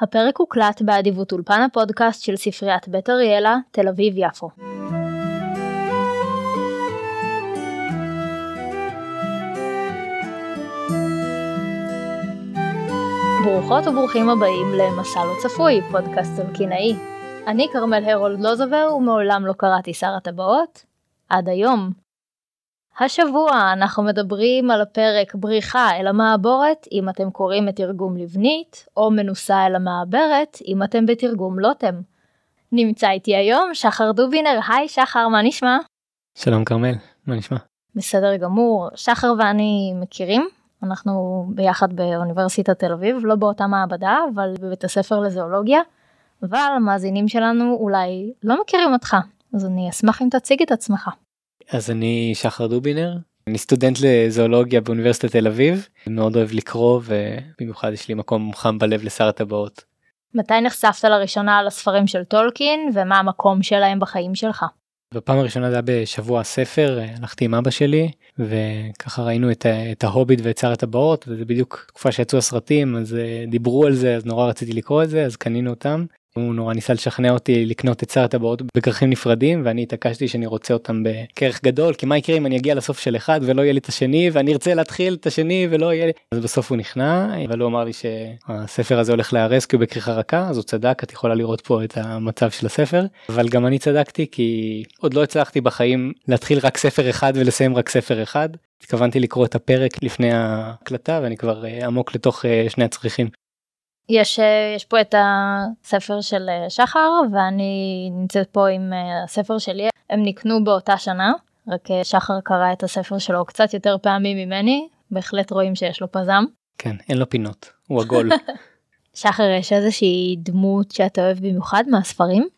הפרק הוקלט באדיבות אולפן הפודקאסט של ספריית בית אריאלה, תל אביב יפו. ברוכות וברוכים הבאים למסע לא צפוי, פודקאסט טולקינאי. אני כרמל הרולד לוזובר ומעולם לא קראתי שר הטבעות, עד היום. השבוע אנחנו מדברים על הפרק בריחה אל המעבורת אם אתם קוראים את תרגום לבנית, או מנוסה אל המעברת אם אתם בתרגום לוטם. נמצא איתי היום שחר דובינר, היי שחר, מה נשמע? שלום כרמל, מה נשמע? בסדר גמור, שחר ואני מכירים, אנחנו ביחד באוניברסיטת תל אביב, לא באותה מעבדה, אבל בבית הספר לזואולוגיה, אבל המאזינים שלנו אולי לא מכירים אותך, אז אני אשמח אם תציג את עצמך. אז אני שחר דובינר, אני סטודנט לזואולוגיה באוניברסיטת תל אביב, מאוד אוהב לקרוא ובמיוחד יש לי מקום חם בלב לשר הטבעות. מתי נחשפת לראשונה לספרים של טולקין ומה המקום שלהם בחיים שלך? בפעם הראשונה זה היה בשבוע הספר, הלכתי עם אבא שלי וככה ראינו את, את ההוביט ואת שר הטבעות וזה בדיוק תקופה שיצאו הסרטים אז אה, דיברו על זה אז נורא רציתי לקרוא את זה אז קנינו אותם הוא נורא ניסה לשכנע אותי לקנות את שר הטבעות בכרכים נפרדים ואני התעקשתי שאני רוצה אותם בכרך גדול כי מה יקרה אם אני אגיע לסוף של אחד ולא יהיה לי את השני ואני ארצה להתחיל את השני ולא יהיה לי? אז בסוף הוא נכנע אבל הוא אמר לי שהספר הזה הולך להיהרס כי הוא בכריכה רכה אז הוא צדק את יכולה לראות פה את המצב של הספר. אבל גם אני צדקתי כי עוד לא הצלחתי בחיים להתחיל רק ספר אחד ולסיים רק ספר אחד. התכוונתי לקרוא את הפרק לפני ההקלטה ואני כבר אה, עמוק לתוך אה, שני הצריכים. יש, אה, יש פה את הספר של אה, שחר ואני נמצאת פה עם אה, הספר שלי, הם נקנו באותה שנה, רק שחר קרא את הספר שלו קצת יותר פעמים ממני, בהחלט רואים שיש לו פזם. כן, אין לו פינות, הוא עגול. שחר, יש איזושהי דמות שאתה אוהב במיוחד מהספרים?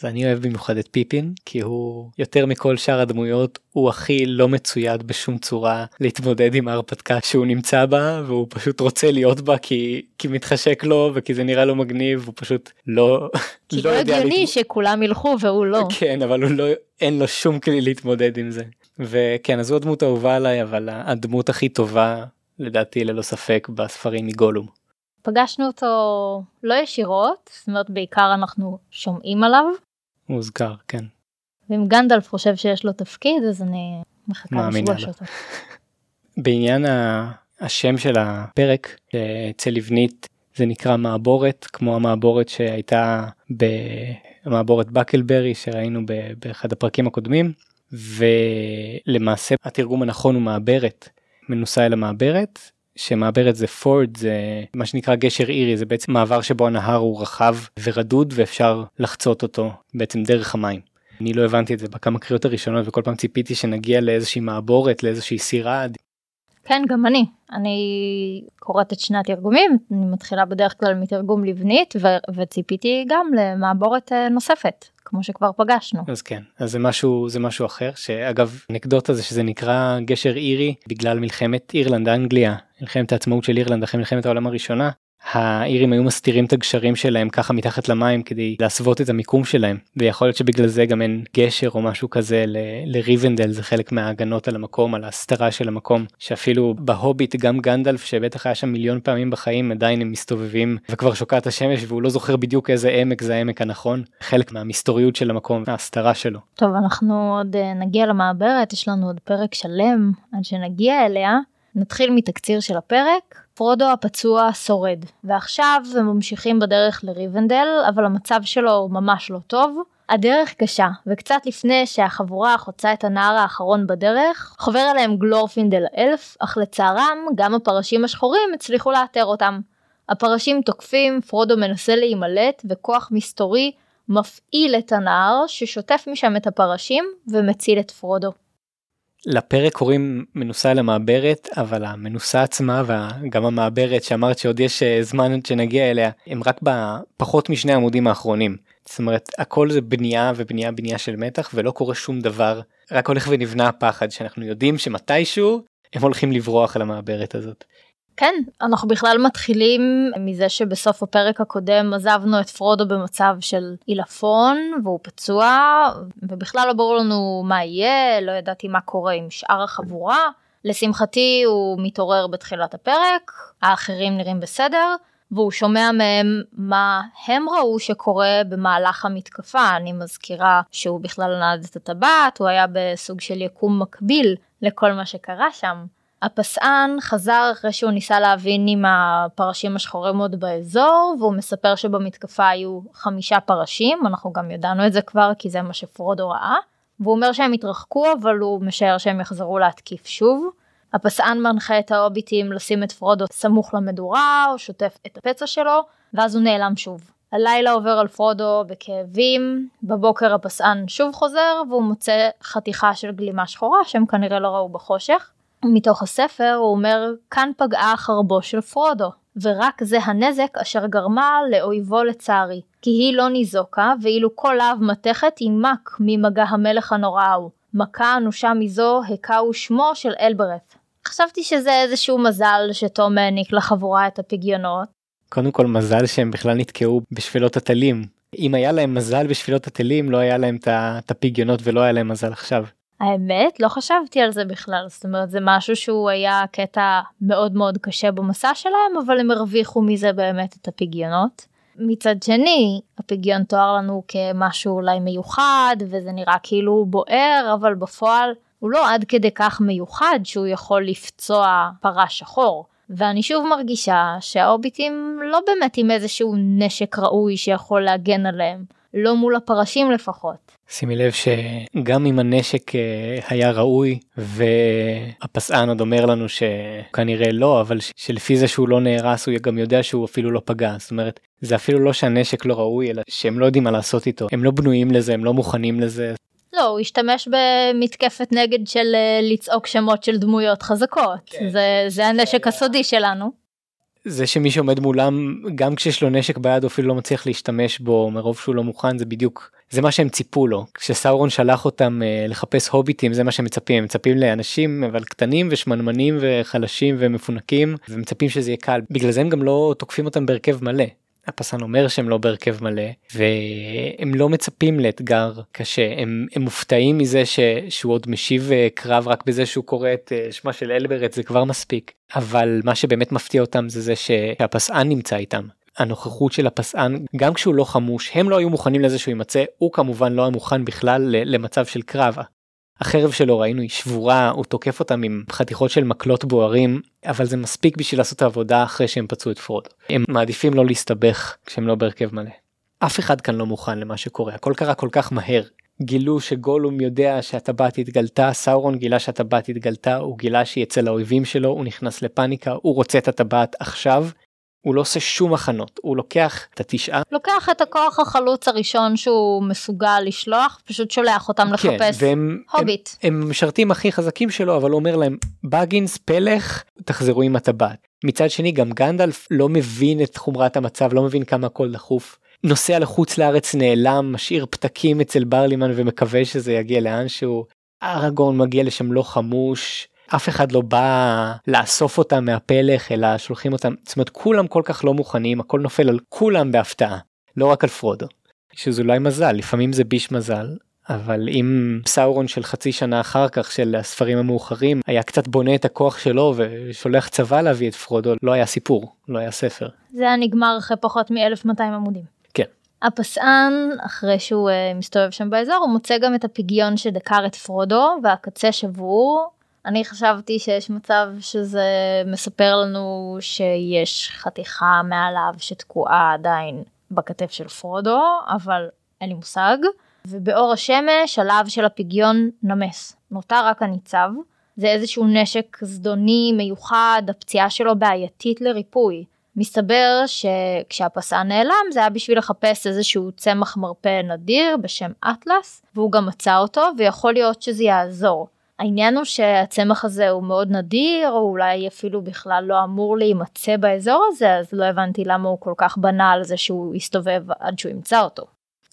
אז אני אוהב במיוחד את פיפין כי הוא יותר מכל שאר הדמויות הוא הכי לא מצויד בשום צורה להתמודד עם ההרפתקה שהוא נמצא בה והוא פשוט רוצה להיות בה כי כי מתחשק לו וכי זה נראה לו מגניב הוא פשוט לא כי לא הגיוני שכולם ילכו והוא לא כן אבל הוא לא אין לו שום כלי להתמודד עם זה וכן אז זו הדמות האהובה עליי אבל הדמות הכי טובה לדעתי ללא ספק בספרים מגולום. פגשנו אותו לא ישירות, זאת אומרת בעיקר אנחנו שומעים עליו. הוא הוזכר, כן. ואם גנדלף חושב שיש לו תפקיד אז אני מחכה לפגוש אותו. בעניין השם של הפרק אצל לבנית זה נקרא מעבורת כמו המעבורת שהייתה במעבורת בקלברי שראינו באחד הפרקים הקודמים ולמעשה התרגום הנכון הוא מעברת מנוסה אל המעברת שמעברת זה פורד זה מה שנקרא גשר אירי זה בעצם מעבר שבו הנהר הוא רחב ורדוד ואפשר לחצות אותו בעצם דרך המים. אני לא הבנתי את זה בכמה קריאות הראשונות וכל פעם ציפיתי שנגיע לאיזושהי מעבורת לאיזושהי סירה. כן גם אני אני קוראת את שני התרגומים אני מתחילה בדרך כלל מתרגום לבנית ו- וציפיתי גם למעבורת אה, נוספת כמו שכבר פגשנו. אז כן, אז זה משהו, זה משהו אחר, שאגב, אנקדוטה זה שזה נקרא גשר אירי בגלל מלחמת אירלנד אנגליה, מלחמת העצמאות של אירלנד אחרי מלחמת העולם הראשונה. האירים היו מסתירים את הגשרים שלהם ככה מתחת למים כדי להסוות את המיקום שלהם ויכול להיות שבגלל זה גם אין גשר או משהו כזה לריבנדל זה חלק מההגנות על המקום על ההסתרה של המקום שאפילו בהוביט גם גנדלף שבטח היה שם מיליון פעמים בחיים עדיין הם מסתובבים וכבר שוקעת השמש והוא לא זוכר בדיוק איזה עמק זה העמק הנכון חלק מהמסתוריות של המקום ההסתרה שלו. טוב אנחנו עוד אה, נגיע למעברת יש לנו עוד פרק שלם עד שנגיע אליה נתחיל מתקציר של הפרק פרודו הפצוע שורד, ועכשיו הם ממשיכים בדרך לריבנדל, אבל המצב שלו ממש לא טוב. הדרך קשה, וקצת לפני שהחבורה חוצה את הנהר האחרון בדרך, חובר אליהם גלורפינדל האלף, אך לצערם גם הפרשים השחורים הצליחו לאתר אותם. הפרשים תוקפים, פרודו מנסה להימלט, וכוח מסתורי מפעיל את הנהר ששוטף משם את הפרשים ומציל את פרודו. לפרק קוראים מנוסה למעברת אבל המנוסה עצמה וגם המעברת שאמרת שעוד יש אה, זמן שנגיע אליה הם רק בפחות משני עמודים האחרונים. זאת אומרת הכל זה בנייה ובנייה בנייה של מתח ולא קורה שום דבר רק הולך ונבנה הפחד שאנחנו יודעים שמתישהו הם הולכים לברוח על המעברת הזאת. כן, אנחנו בכלל מתחילים מזה שבסוף הפרק הקודם עזבנו את פרודו במצב של עילפון והוא פצוע ובכלל לא ברור לנו מה יהיה, לא ידעתי מה קורה עם שאר החבורה. לשמחתי הוא מתעורר בתחילת הפרק, האחרים נראים בסדר, והוא שומע מהם מה הם ראו שקורה במהלך המתקפה. אני מזכירה שהוא בכלל נעד את הטבעת, הוא היה בסוג של יקום מקביל לכל מה שקרה שם. הפסען חזר אחרי שהוא ניסה להבין אם הפרשים השחורים עוד באזור והוא מספר שבמתקפה היו חמישה פרשים אנחנו גם ידענו את זה כבר כי זה מה שפרודו ראה והוא אומר שהם התרחקו אבל הוא משער שהם יחזרו להתקיף שוב. הפסען מנחה את ההוביטים לשים את פרודו סמוך למדורה הוא שוטף את הפצע שלו ואז הוא נעלם שוב. הלילה עובר על פרודו בכאבים, בבוקר הפסען שוב חוזר והוא מוצא חתיכה של גלימה שחורה שהם כנראה לא ראו בחושך. מתוך הספר הוא אומר כאן פגעה חרבו של פרודו ורק זה הנזק אשר גרמה לאויבו לצערי כי היא לא ניזוקה ואילו כל להב מתכת יימק ממגע המלך הנורא ההוא מכה אנושה מזו הכהו שמו של אלברת. חשבתי שזה איזשהו מזל שתום העניק לחבורה את הפגיונות. קודם כל מזל שהם בכלל נתקעו בשפלות הטלים. אם היה להם מזל בשפלות הטלים לא היה להם את הפגיונות ולא היה להם מזל עכשיו. האמת לא חשבתי על זה בכלל זאת אומרת זה משהו שהוא היה קטע מאוד מאוד קשה במסע שלהם אבל הם הרוויחו מזה באמת את הפגיונות. מצד שני הפגיון תואר לנו כמשהו אולי מיוחד וזה נראה כאילו הוא בוער אבל בפועל הוא לא עד כדי כך מיוחד שהוא יכול לפצוע פרה שחור. ואני שוב מרגישה שהאוביטים לא באמת עם איזשהו נשק ראוי שיכול להגן עליהם, לא מול הפרשים לפחות. שימי לב שגם אם הנשק אה, היה ראוי והפסען עוד אומר לנו שכנראה לא אבל שלפי זה שהוא לא נהרס הוא גם יודע שהוא אפילו לא פגע זאת אומרת זה אפילו לא שהנשק לא ראוי אלא שהם לא יודעים מה לעשות איתו הם לא בנויים לזה הם לא מוכנים לזה. לא הוא השתמש במתקפת נגד של אה, לצעוק שמות של דמויות חזקות כן. זה זה הנשק הסודי שלנו. זה שמי שעומד מולם גם כשיש לו נשק ביד אפילו לא מצליח להשתמש בו מרוב שהוא לא מוכן זה בדיוק זה מה שהם ציפו לו. כשסאורון שלח אותם uh, לחפש הוביטים זה מה שהם מצפים. הם מצפים לאנשים אבל קטנים ושמנמנים וחלשים ומפונקים ומצפים שזה יהיה קל. בגלל זה הם גם לא תוקפים אותם בהרכב מלא. הפסן אומר שהם לא בהרכב מלא והם לא מצפים לאתגר קשה. הם, הם מופתעים מזה ש, שהוא עוד משיב אה, קרב רק בזה שהוא קורא את אה, שמה של אלברת זה כבר מספיק. אבל מה שבאמת מפתיע אותם זה זה שהפסען נמצא איתם. הנוכחות של הפסען גם כשהוא לא חמוש הם לא היו מוכנים לזה שהוא יימצא הוא כמובן לא היה מוכן בכלל למצב של קרב. החרב שלו ראינו היא שבורה הוא תוקף אותם עם חתיכות של מקלות בוערים אבל זה מספיק בשביל לעשות את העבודה אחרי שהם פצעו את פרודו. הם מעדיפים לא להסתבך כשהם לא בהרכב מלא. אף אחד כאן לא מוכן למה שקורה הכל קרה כל כך מהר. גילו שגולום יודע שהטבעת התגלתה, סאורון גילה שהטבעת התגלתה, הוא גילה שהיא אצל האויבים שלו, הוא נכנס לפאניקה, הוא רוצה את הטבעת עכשיו, הוא לא עושה שום הכנות הוא לוקח את התשעה. לוקח את הכוח החלוץ הראשון שהוא מסוגל לשלוח פשוט שולח אותם כן, לחפש והם, הוביט. הם, הם משרתים הכי חזקים שלו אבל הוא אומר להם בגינס פלך תחזרו עם הטבעת. מצד שני גם גנדלף לא מבין את חומרת המצב לא מבין כמה הכל דחוף. נוסע לחוץ לארץ נעלם משאיר פתקים אצל ברלימן ומקווה שזה יגיע לאן שהוא ארגון מגיע לשם לא חמוש אף אחד לא בא לאסוף אותם מהפלך אלא שולחים אותם זאת אומרת כולם כל כך לא מוכנים הכל נופל על כולם בהפתעה לא רק על פרודו. שזה אולי מזל לפעמים זה ביש מזל אבל אם סאורון של חצי שנה אחר כך של הספרים המאוחרים היה קצת בונה את הכוח שלו ושולח צבא להביא את פרודו לא היה סיפור לא היה ספר. זה היה נגמר אחרי פחות מ-1200 עמודים. כן. הפסען אחרי שהוא uh, מסתובב שם באזור הוא מוצא גם את הפיגיון שדקר את פרודו והקצה שבור אני חשבתי שיש מצב שזה מספר לנו שיש חתיכה מעליו שתקועה עדיין בכתף של פרודו, אבל אין לי מושג. ובאור השמש הלהב של הפגיון נמס, נותר רק הניצב. זה איזשהו נשק זדוני מיוחד, הפציעה שלו בעייתית לריפוי. מסתבר שכשהפסען נעלם זה היה בשביל לחפש איזשהו צמח מרפא נדיר בשם אטלס, והוא גם מצא אותו ויכול להיות שזה יעזור. העניין הוא שהצמח הזה הוא מאוד נדיר או אולי אפילו בכלל לא אמור להימצא באזור הזה אז לא הבנתי למה הוא כל כך בנה על זה שהוא יסתובב עד שהוא ימצא אותו.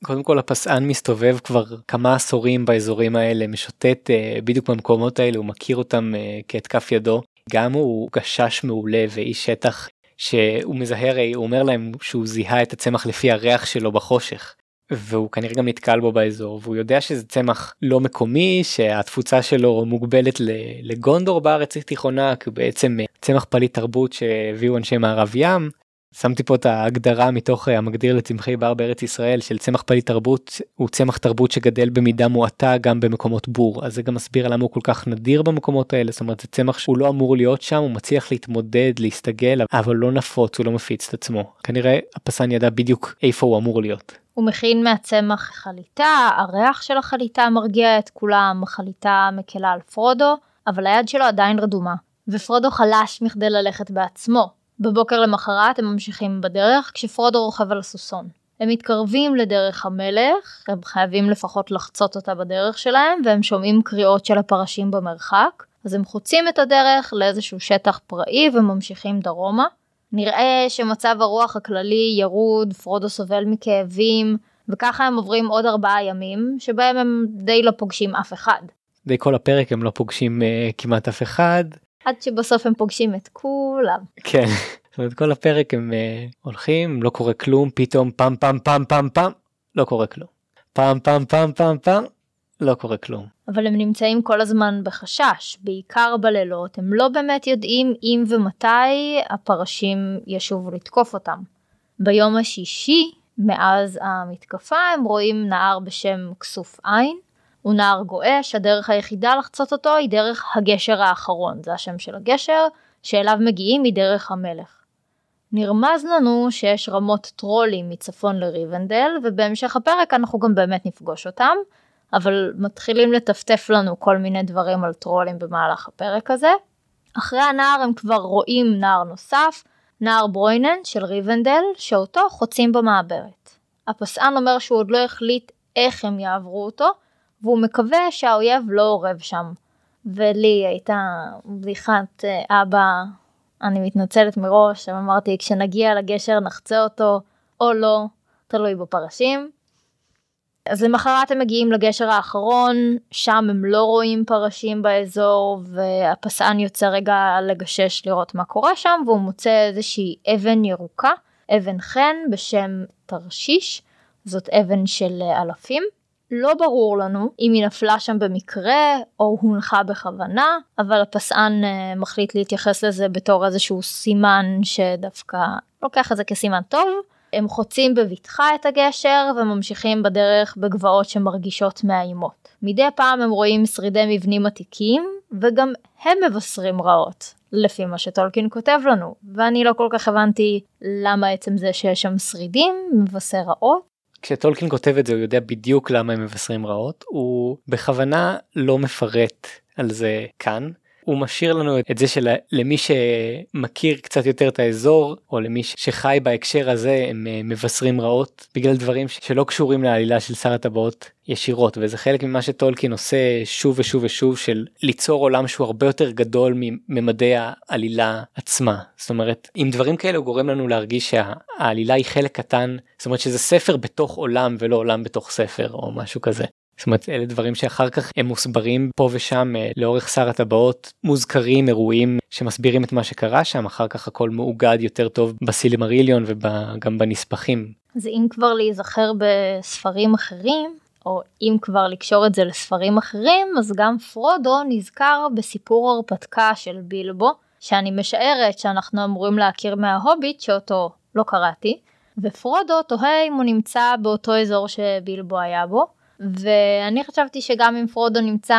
קודם כל הפסען מסתובב כבר כמה עשורים באזורים האלה משוטט uh, בדיוק במקומות האלה הוא מכיר אותם uh, כאת כף ידו גם הוא גשש מעולה ואיש שטח שהוא מזהה הוא אומר להם שהוא זיהה את הצמח לפי הריח שלו בחושך והוא כנראה גם נתקל בו באזור והוא יודע שזה צמח לא מקומי שהתפוצה שלו מוגבלת לגונדור בארץ התיכונה כי הוא בעצם צמח פליט תרבות שהביאו אנשי מערב ים שמתי פה את ההגדרה מתוך אה, המגדיר לצמחי בר בארץ ישראל של צמח פליט תרבות הוא צמח תרבות שגדל במידה מועטה גם במקומות בור אז זה גם מסביר למה הוא כל כך נדיר במקומות האלה זאת אומרת זה צמח שהוא לא אמור להיות שם הוא מצליח להתמודד להסתגל אבל לא נפוץ הוא לא מפיץ את עצמו כנראה הפסן ידע בדיוק איפה הוא אמור להיות. הוא מכין מהצמח חליטה, הריח של החליטה מרגיע את כולם, חליטה מקלה על פרודו, אבל היד שלו עדיין רדומה, ופרודו חלש מכדי ללכת בעצמו. בבוקר למחרת הם ממשיכים בדרך כשפרודו רוכב על הסוסון. הם מתקרבים לדרך המלך, הם חייבים לפחות לחצות אותה בדרך שלהם, והם שומעים קריאות של הפרשים במרחק, אז הם חוצים את הדרך לאיזשהו שטח פראי וממשיכים דרומה. נראה שמצב הרוח הכללי ירוד, פרודו סובל מכאבים, וככה הם עוברים עוד ארבעה ימים, שבהם הם די לא פוגשים אף אחד. די כל הפרק הם לא פוגשים uh, כמעט אף אחד. עד שבסוף הם פוגשים את כולם. כן, זאת אומרת כל הפרק הם uh, הולכים, לא קורה כלום, פתאום פעם פעם פעם פעם פעם, לא קורה כלום. פעם פעם פעם פעם פעם, לא קורה כלום. אבל הם נמצאים כל הזמן בחשש, בעיקר בלילות, הם לא באמת יודעים אם ומתי הפרשים ישובו לתקוף אותם. ביום השישי, מאז המתקפה, הם רואים נהר בשם כסוף עין, הוא נהר גועש, הדרך היחידה לחצות אותו היא דרך הגשר האחרון, זה השם של הגשר, שאליו מגיעים מדרך המלך. נרמז לנו שיש רמות טרולים מצפון לריבנדל, ובהמשך הפרק אנחנו גם באמת נפגוש אותם, אבל מתחילים לטפטף לנו כל מיני דברים על טרולים במהלך הפרק הזה. אחרי הנער הם כבר רואים נער נוסף, נער ברוינן של ריבנדל, שאותו חוצים במעברת. הפסען אומר שהוא עוד לא החליט איך הם יעברו אותו, והוא מקווה שהאויב לא אורב שם. ולי הייתה בדיחת אה, אבא, אני מתנצלת מראש, אמרתי כשנגיע לגשר נחצה אותו או לא, תלוי בפרשים. אז למחרת הם מגיעים לגשר האחרון, שם הם לא רואים פרשים באזור והפסען יוצא רגע לגשש לראות מה קורה שם והוא מוצא איזושהי אבן ירוקה, אבן חן בשם תרשיש, זאת אבן של אלפים. לא ברור לנו אם היא נפלה שם במקרה או הונחה בכוונה, אבל הפסען אה, מחליט להתייחס לזה בתור איזשהו סימן שדווקא לוקח את זה כסימן טוב. הם חוצים בבטחה את הגשר וממשיכים בדרך בגבעות שמרגישות מאיימות. מדי פעם הם רואים שרידי מבנים עתיקים וגם הם מבשרים רעות, לפי מה שטולקין כותב לנו, ואני לא כל כך הבנתי למה עצם זה שיש שם שרידים מבשר רעות. כשטולקין כותב את זה הוא יודע בדיוק למה הם מבשרים רעות, הוא בכוונה לא מפרט על זה כאן. הוא משאיר לנו את זה שלמי שמכיר קצת יותר את האזור או למי שחי בהקשר הזה הם אה, מבשרים רעות בגלל דברים שלא קשורים לעלילה של שר הטבעות ישירות וזה חלק ממה שטולקין עושה שוב ושוב ושוב של ליצור עולם שהוא הרבה יותר גדול מממדי העלילה עצמה זאת אומרת אם דברים כאלה הוא גורם לנו להרגיש שהעלילה היא חלק קטן זאת אומרת שזה ספר בתוך עולם ולא עולם בתוך ספר או משהו כזה. זאת אומרת אלה דברים שאחר כך הם מוסברים פה ושם אה, לאורך שר הטבעות מוזכרים אירועים שמסבירים את מה שקרה שם אחר כך הכל מאוגד יותר טוב בסילמריליון וגם בנספחים. אז אם כבר להיזכר בספרים אחרים או אם כבר לקשור את זה לספרים אחרים אז גם פרודו נזכר בסיפור הרפתקה של בילבו שאני משערת שאנחנו אמורים להכיר מההוביט שאותו לא קראתי ופרודו תוהה אם הוא נמצא באותו אזור שבילבו היה בו ואני חשבתי שגם אם פרודו נמצא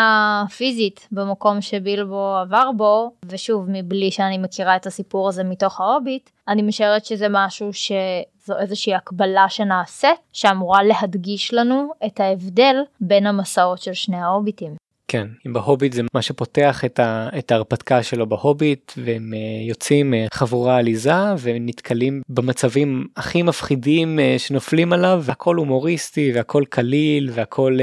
פיזית במקום שבילבו עבר בו, ושוב מבלי שאני מכירה את הסיפור הזה מתוך ההוביט, אני משערת שזה משהו שזו איזושהי הקבלה שנעשית, שאמורה להדגיש לנו את ההבדל בין המסעות של שני ההוביטים. כן, אם בהוביט זה מה שפותח את, ה, את ההרפתקה שלו בהוביט והם uh, יוצאים uh, חבורה עליזה ונתקלים במצבים הכי מפחידים uh, שנופלים עליו והכל הומוריסטי והכל קליל והכל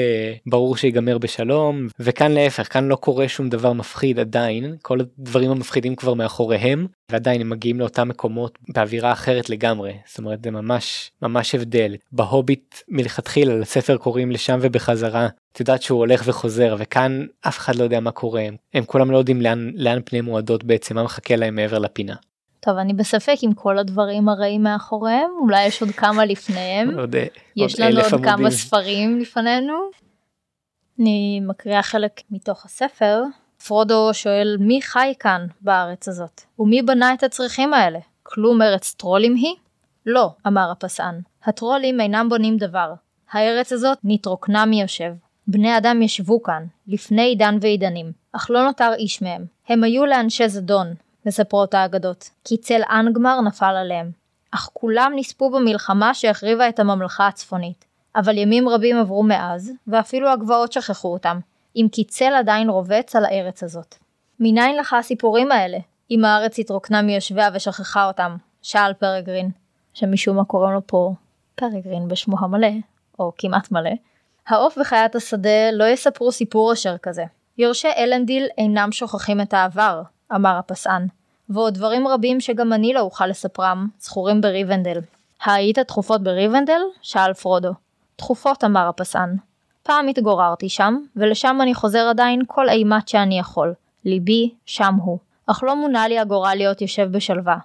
ברור שיגמר בשלום וכאן להפך כאן לא קורה שום דבר מפחיד עדיין כל הדברים המפחידים כבר מאחוריהם ועדיין הם מגיעים לאותם מקומות באווירה אחרת לגמרי זאת אומרת זה ממש ממש הבדל. בהוביט מלכתחילה לספר קוראים לשם ובחזרה את יודעת שהוא הולך וחוזר וכאן אף אחד לא יודע מה קורה הם, הם כולם לא יודעים לאן לאן פני מועדות בעצם מה מחכה להם מעבר לפינה. טוב אני בספק עם כל הדברים הרעים מאחוריהם אולי יש עוד כמה לפניהם עוד, יש לנו עוד עמודים. כמה ספרים לפנינו. אני מקריאה חלק מתוך הספר פרודו שואל מי חי כאן בארץ הזאת ומי בנה את הצריכים האלה כלום ארץ טרולים היא? לא, אמר הפסען, הטרולים אינם בונים דבר. הארץ הזאת נתרוקנה מיושב. בני אדם ישבו כאן, לפני עידן ועידנים, אך לא נותר איש מהם. הם היו לאנשי זדון, מספרות האגדות, כי צל אנגמר נפל עליהם. אך כולם נספו במלחמה שהחריבה את הממלכה הצפונית. אבל ימים רבים עברו מאז, ואפילו הגבעות שכחו אותם, אם כי צל עדיין רובץ על הארץ הזאת. מניין לך הסיפורים האלה, אם הארץ התרוקנה מיושביה ושכחה אותם? שאל פרגרין, שמשום מה קוראים לו פה פרגרין בשמו המלא, או כמעט מלא. העוף וחיית השדה לא יספרו סיפור אשר כזה. יורשי אלנדיל אינם שוכחים את העבר, אמר הפסען, ועוד דברים רבים שגם אני לא אוכל לספרם, זכורים בריבנדל. היית תכופות בריבנדל? שאל פרודו. תכופות, אמר הפסען. פעם התגוררתי שם, ולשם אני חוזר עדיין כל אימת שאני יכול. ליבי שם הוא. אך לא מונה לי הגורל להיות יושב בשלווה.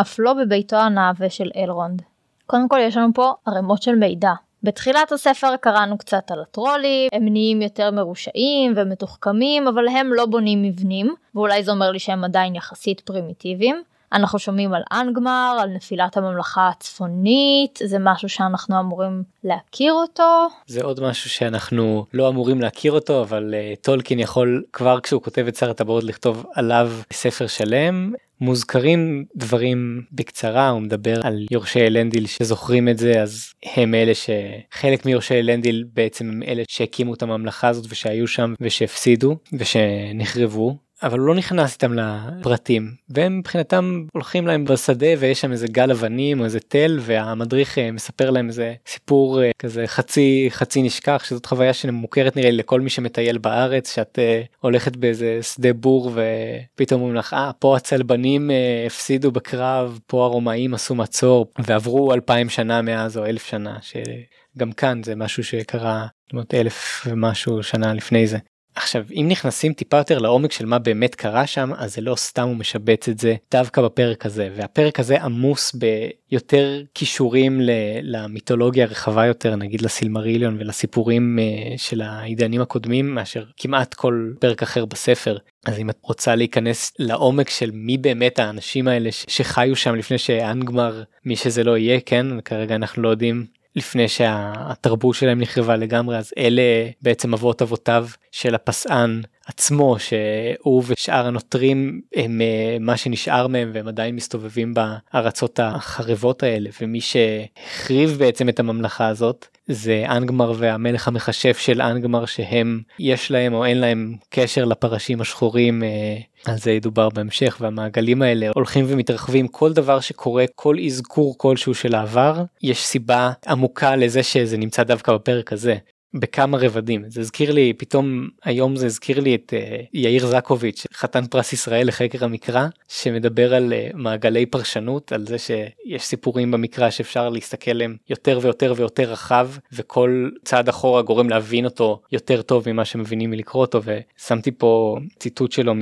אף לא בביתו הנאווה של אלרונד. קודם כל יש לנו פה ערימות של מידע. בתחילת הספר קראנו קצת על הטרולים, הם נהיים יותר מרושעים ומתוחכמים, אבל הם לא בונים מבנים, ואולי זה אומר לי שהם עדיין יחסית פרימיטיביים. אנחנו שומעים על אנגמר, על נפילת הממלכה הצפונית, זה משהו שאנחנו אמורים להכיר אותו. זה עוד משהו שאנחנו לא אמורים להכיר אותו, אבל uh, טולקין יכול כבר כשהוא כותב את שר הטבעות לכתוב עליו ספר שלם. מוזכרים דברים בקצרה הוא מדבר על יורשי אלנדיל שזוכרים את זה אז הם אלה שחלק מיורשי אלנדיל בעצם הם אלה שהקימו את הממלכה הזאת ושהיו שם ושהפסידו ושנחרבו אבל הוא לא נכנס איתם לפרטים והם מבחינתם הולכים להם בשדה ויש שם איזה גל אבנים או איזה תל והמדריך אה, מספר להם איזה סיפור אה, כזה חצי חצי נשכח שזאת חוויה שמוכרת נראה לי לכל מי שמטייל בארץ שאת uh, הולכת באיזה שדה בור ופתאום אומרים לך אה פה הצלבנים uh, הפסידו בקרב פה הרומאים עשו מצור ועברו אלפיים שנה מאז או אלף שנה שגם כאן זה משהו שקרה אלף ומשהו שנה לפני זה. עכשיו אם נכנסים טיפה יותר לעומק של מה באמת קרה שם אז זה לא סתם הוא משבץ את זה דווקא בפרק הזה והפרק הזה עמוס ביותר כישורים למיתולוגיה הרחבה יותר נגיד לסילמריליון ולסיפורים אה, של העידנים הקודמים מאשר כמעט כל פרק אחר בספר. אז אם את רוצה להיכנס לעומק של מי באמת האנשים האלה שחיו שם לפני שאנגמר מי שזה לא יהיה כן כרגע אנחנו לא יודעים לפני שהתרבות שלהם נחרבה לגמרי אז אלה בעצם אבות אבותיו של הפסען עצמו שהוא ושאר הנוטרים הם אה, מה שנשאר מהם והם עדיין מסתובבים בארצות החרבות האלה. ומי שהחריב בעצם את הממלכה הזאת זה אנגמר והמלך המכשף של אנגמר שהם יש להם או אין להם קשר לפרשים השחורים אה, על זה ידובר בהמשך והמעגלים האלה הולכים ומתרחבים. כל דבר שקורה כל אזכור כלשהו של העבר יש סיבה עמוקה לזה שזה נמצא דווקא בפרק הזה בכמה רבדים. זה הזכיר לי פתאום היום זה הזכיר לי את uh, יאיר זקוביץ' חתן פרס ישראל לחקר המקרא שמדבר על uh, מעגלי פרשנות על זה שיש סיפורים במקרא שאפשר להסתכל עליהם יותר ויותר ויותר רחב וכל צעד אחורה גורם להבין אותו יותר טוב ממה שמבינים מלקרוא אותו ושמתי פה ציטוט שלו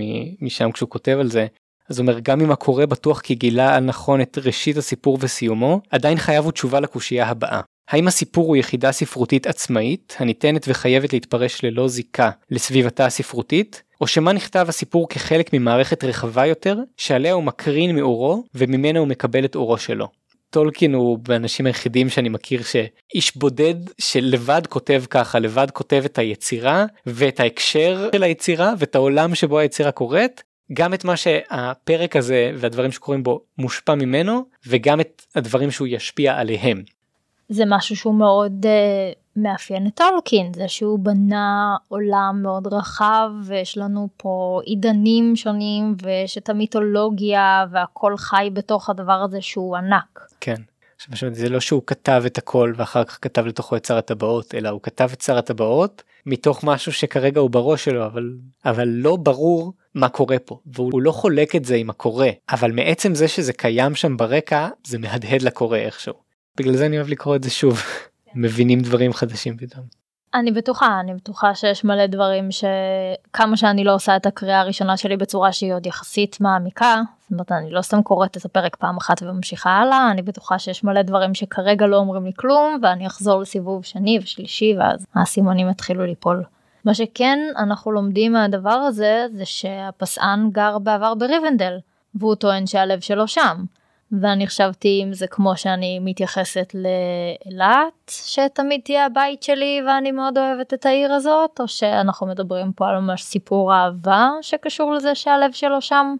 משם כשהוא כותב על זה. אז הוא אומר גם אם הקורא בטוח כי גילה על נכון את ראשית הסיפור וסיומו עדיין חייב הוא תשובה לקושייה הבאה האם הסיפור הוא יחידה ספרותית עצמאית, הניתנת וחייבת להתפרש ללא זיקה לסביבתה הספרותית, או שמה נכתב הסיפור כחלק ממערכת רחבה יותר, שעליה הוא מקרין מאורו, וממנה הוא מקבל את אורו שלו. טולקין הוא באנשים היחידים שאני מכיר שאיש בודד שלבד כותב ככה, לבד כותב את היצירה ואת ההקשר של היצירה ואת העולם שבו היצירה קורית, גם את מה שהפרק הזה והדברים שקורים בו מושפע ממנו וגם את הדברים שהוא ישפיע עליהם. זה משהו שהוא מאוד uh, מאפיין את טולקין, זה שהוא בנה עולם מאוד רחב ויש לנו פה עידנים שונים ויש את המיתולוגיה והכל חי בתוך הדבר הזה שהוא ענק. כן. עכשיו, זה לא שהוא כתב את הכל ואחר כך כתב לתוכו את שר הטבעות אלא הוא כתב את שר הטבעות מתוך משהו שכרגע הוא בראש שלו אבל אבל לא ברור מה קורה פה והוא לא חולק את זה עם הקורא אבל מעצם זה שזה קיים שם ברקע זה מהדהד לקורא איכשהו. בגלל זה אני אוהב לקרוא את זה שוב מבינים דברים חדשים פתאום. אני בטוחה אני בטוחה שיש מלא דברים שכמה שאני לא עושה את הקריאה הראשונה שלי בצורה שהיא עוד יחסית מעמיקה זאת אומרת אני לא סתם קוראת את הפרק פעם אחת וממשיכה הלאה אני בטוחה שיש מלא דברים שכרגע לא אומרים לי כלום ואני אחזור לסיבוב שני ושלישי ואז האסימונים יתחילו ליפול. מה שכן אנחנו לומדים מהדבר הזה זה שהפסען גר בעבר בריבנדל והוא טוען שהלב שלו שם ואני חשבתי אם זה כמו שאני מתייחסת לאילת שתמיד תהיה הבית שלי ואני מאוד אוהבת את העיר הזאת או שאנחנו מדברים פה על ממש סיפור אהבה שקשור לזה שהלב שלו שם.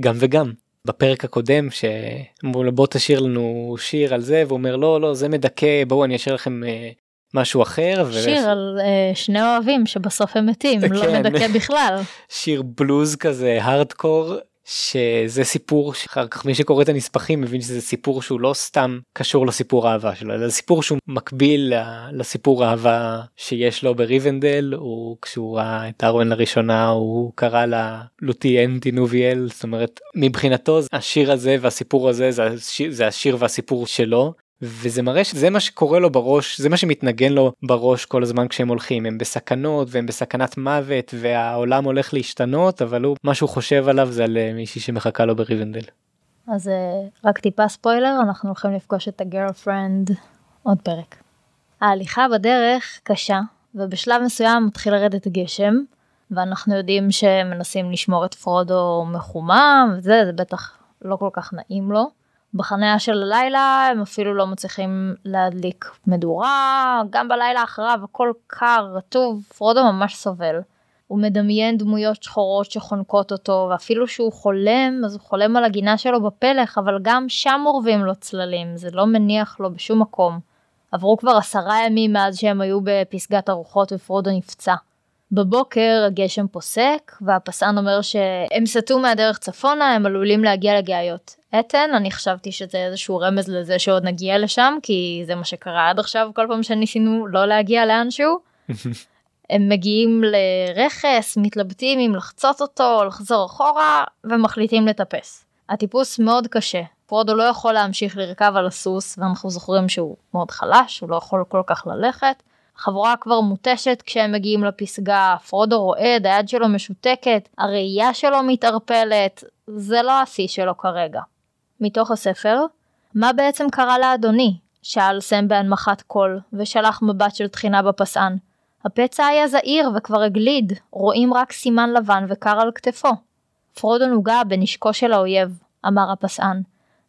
גם וגם. בפרק הקודם שאמרו לו בוא תשאיר לנו שיר על זה והוא אומר לא לא זה מדכא בואו אני אשאיר לכם אה, משהו אחר. שיר ו... על uh, שני אוהבים שבסוף הם מתים כן. לא מדכא בכלל. שיר בלוז כזה הארדקור שזה סיפור שאחר כך מי שקורא את הנספחים מבין שזה סיפור שהוא לא סתם קשור לסיפור האהבה שלו אלא סיפור שהוא מקביל לסיפור האהבה שיש לו בריבנדל הוא כשהוא ראה את ארוון לראשונה הוא קרא לה לותיין טינוביאל זאת אומרת מבחינתו השיר הזה והסיפור הזה זה השיר, זה השיר והסיפור שלו וזה מראה שזה מה שקורה לו בראש זה מה שמתנגן לו בראש כל הזמן כשהם הולכים הם בסכנות והם בסכנת מוות והעולם הולך להשתנות אבל הוא מה שהוא חושב עליו זה על אה, מישהי שמחכה לו בריבנדל. אז אה, רק טיפה ספוילר אנחנו הולכים לפגוש את ה girlfriend עוד פרק. ההליכה בדרך קשה ובשלב מסוים מתחיל לרדת גשם ואנחנו יודעים שמנסים לשמור את פרודו מחומם וזה זה בטח לא כל כך נעים לו. בחניה של הלילה הם אפילו לא מצליחים להדליק מדורה, גם בלילה אחריו הכל קר, רטוב, פרודו ממש סובל. הוא מדמיין דמויות שחורות שחונקות אותו, ואפילו שהוא חולם, אז הוא חולם על הגינה שלו בפלך, אבל גם שם אורבים לו צללים, זה לא מניח לו בשום מקום. עברו כבר עשרה ימים מאז שהם היו בפסגת הרוחות ופרודו נפצע. בבוקר הגשם פוסק והפסען אומר שהם סטו מהדרך צפונה הם עלולים להגיע לגאיות. אתן אני חשבתי שזה איזשהו רמז לזה שעוד נגיע לשם כי זה מה שקרה עד עכשיו כל פעם שניסינו לא להגיע לאנשהו. הם מגיעים לרכס מתלבטים אם לחצות אותו לחזור אחורה ומחליטים לטפס. הטיפוס מאוד קשה פרודו לא יכול להמשיך לרכב על הסוס ואנחנו זוכרים שהוא מאוד חלש הוא לא יכול כל כך ללכת. החבורה כבר מותשת כשהם מגיעים לפסגה, פרודו רועד, היד שלו משותקת, הראייה שלו מתערפלת, זה לא השיא שלו כרגע. מתוך הספר, מה בעצם קרה לאדוני? שאל סם בהנמכת קול, ושלח מבט של תחינה בפסען. הפצע היה זעיר וכבר הגליד, רואים רק סימן לבן וקר על כתפו. פרודו נוגע בנשקו של האויב, אמר הפסען,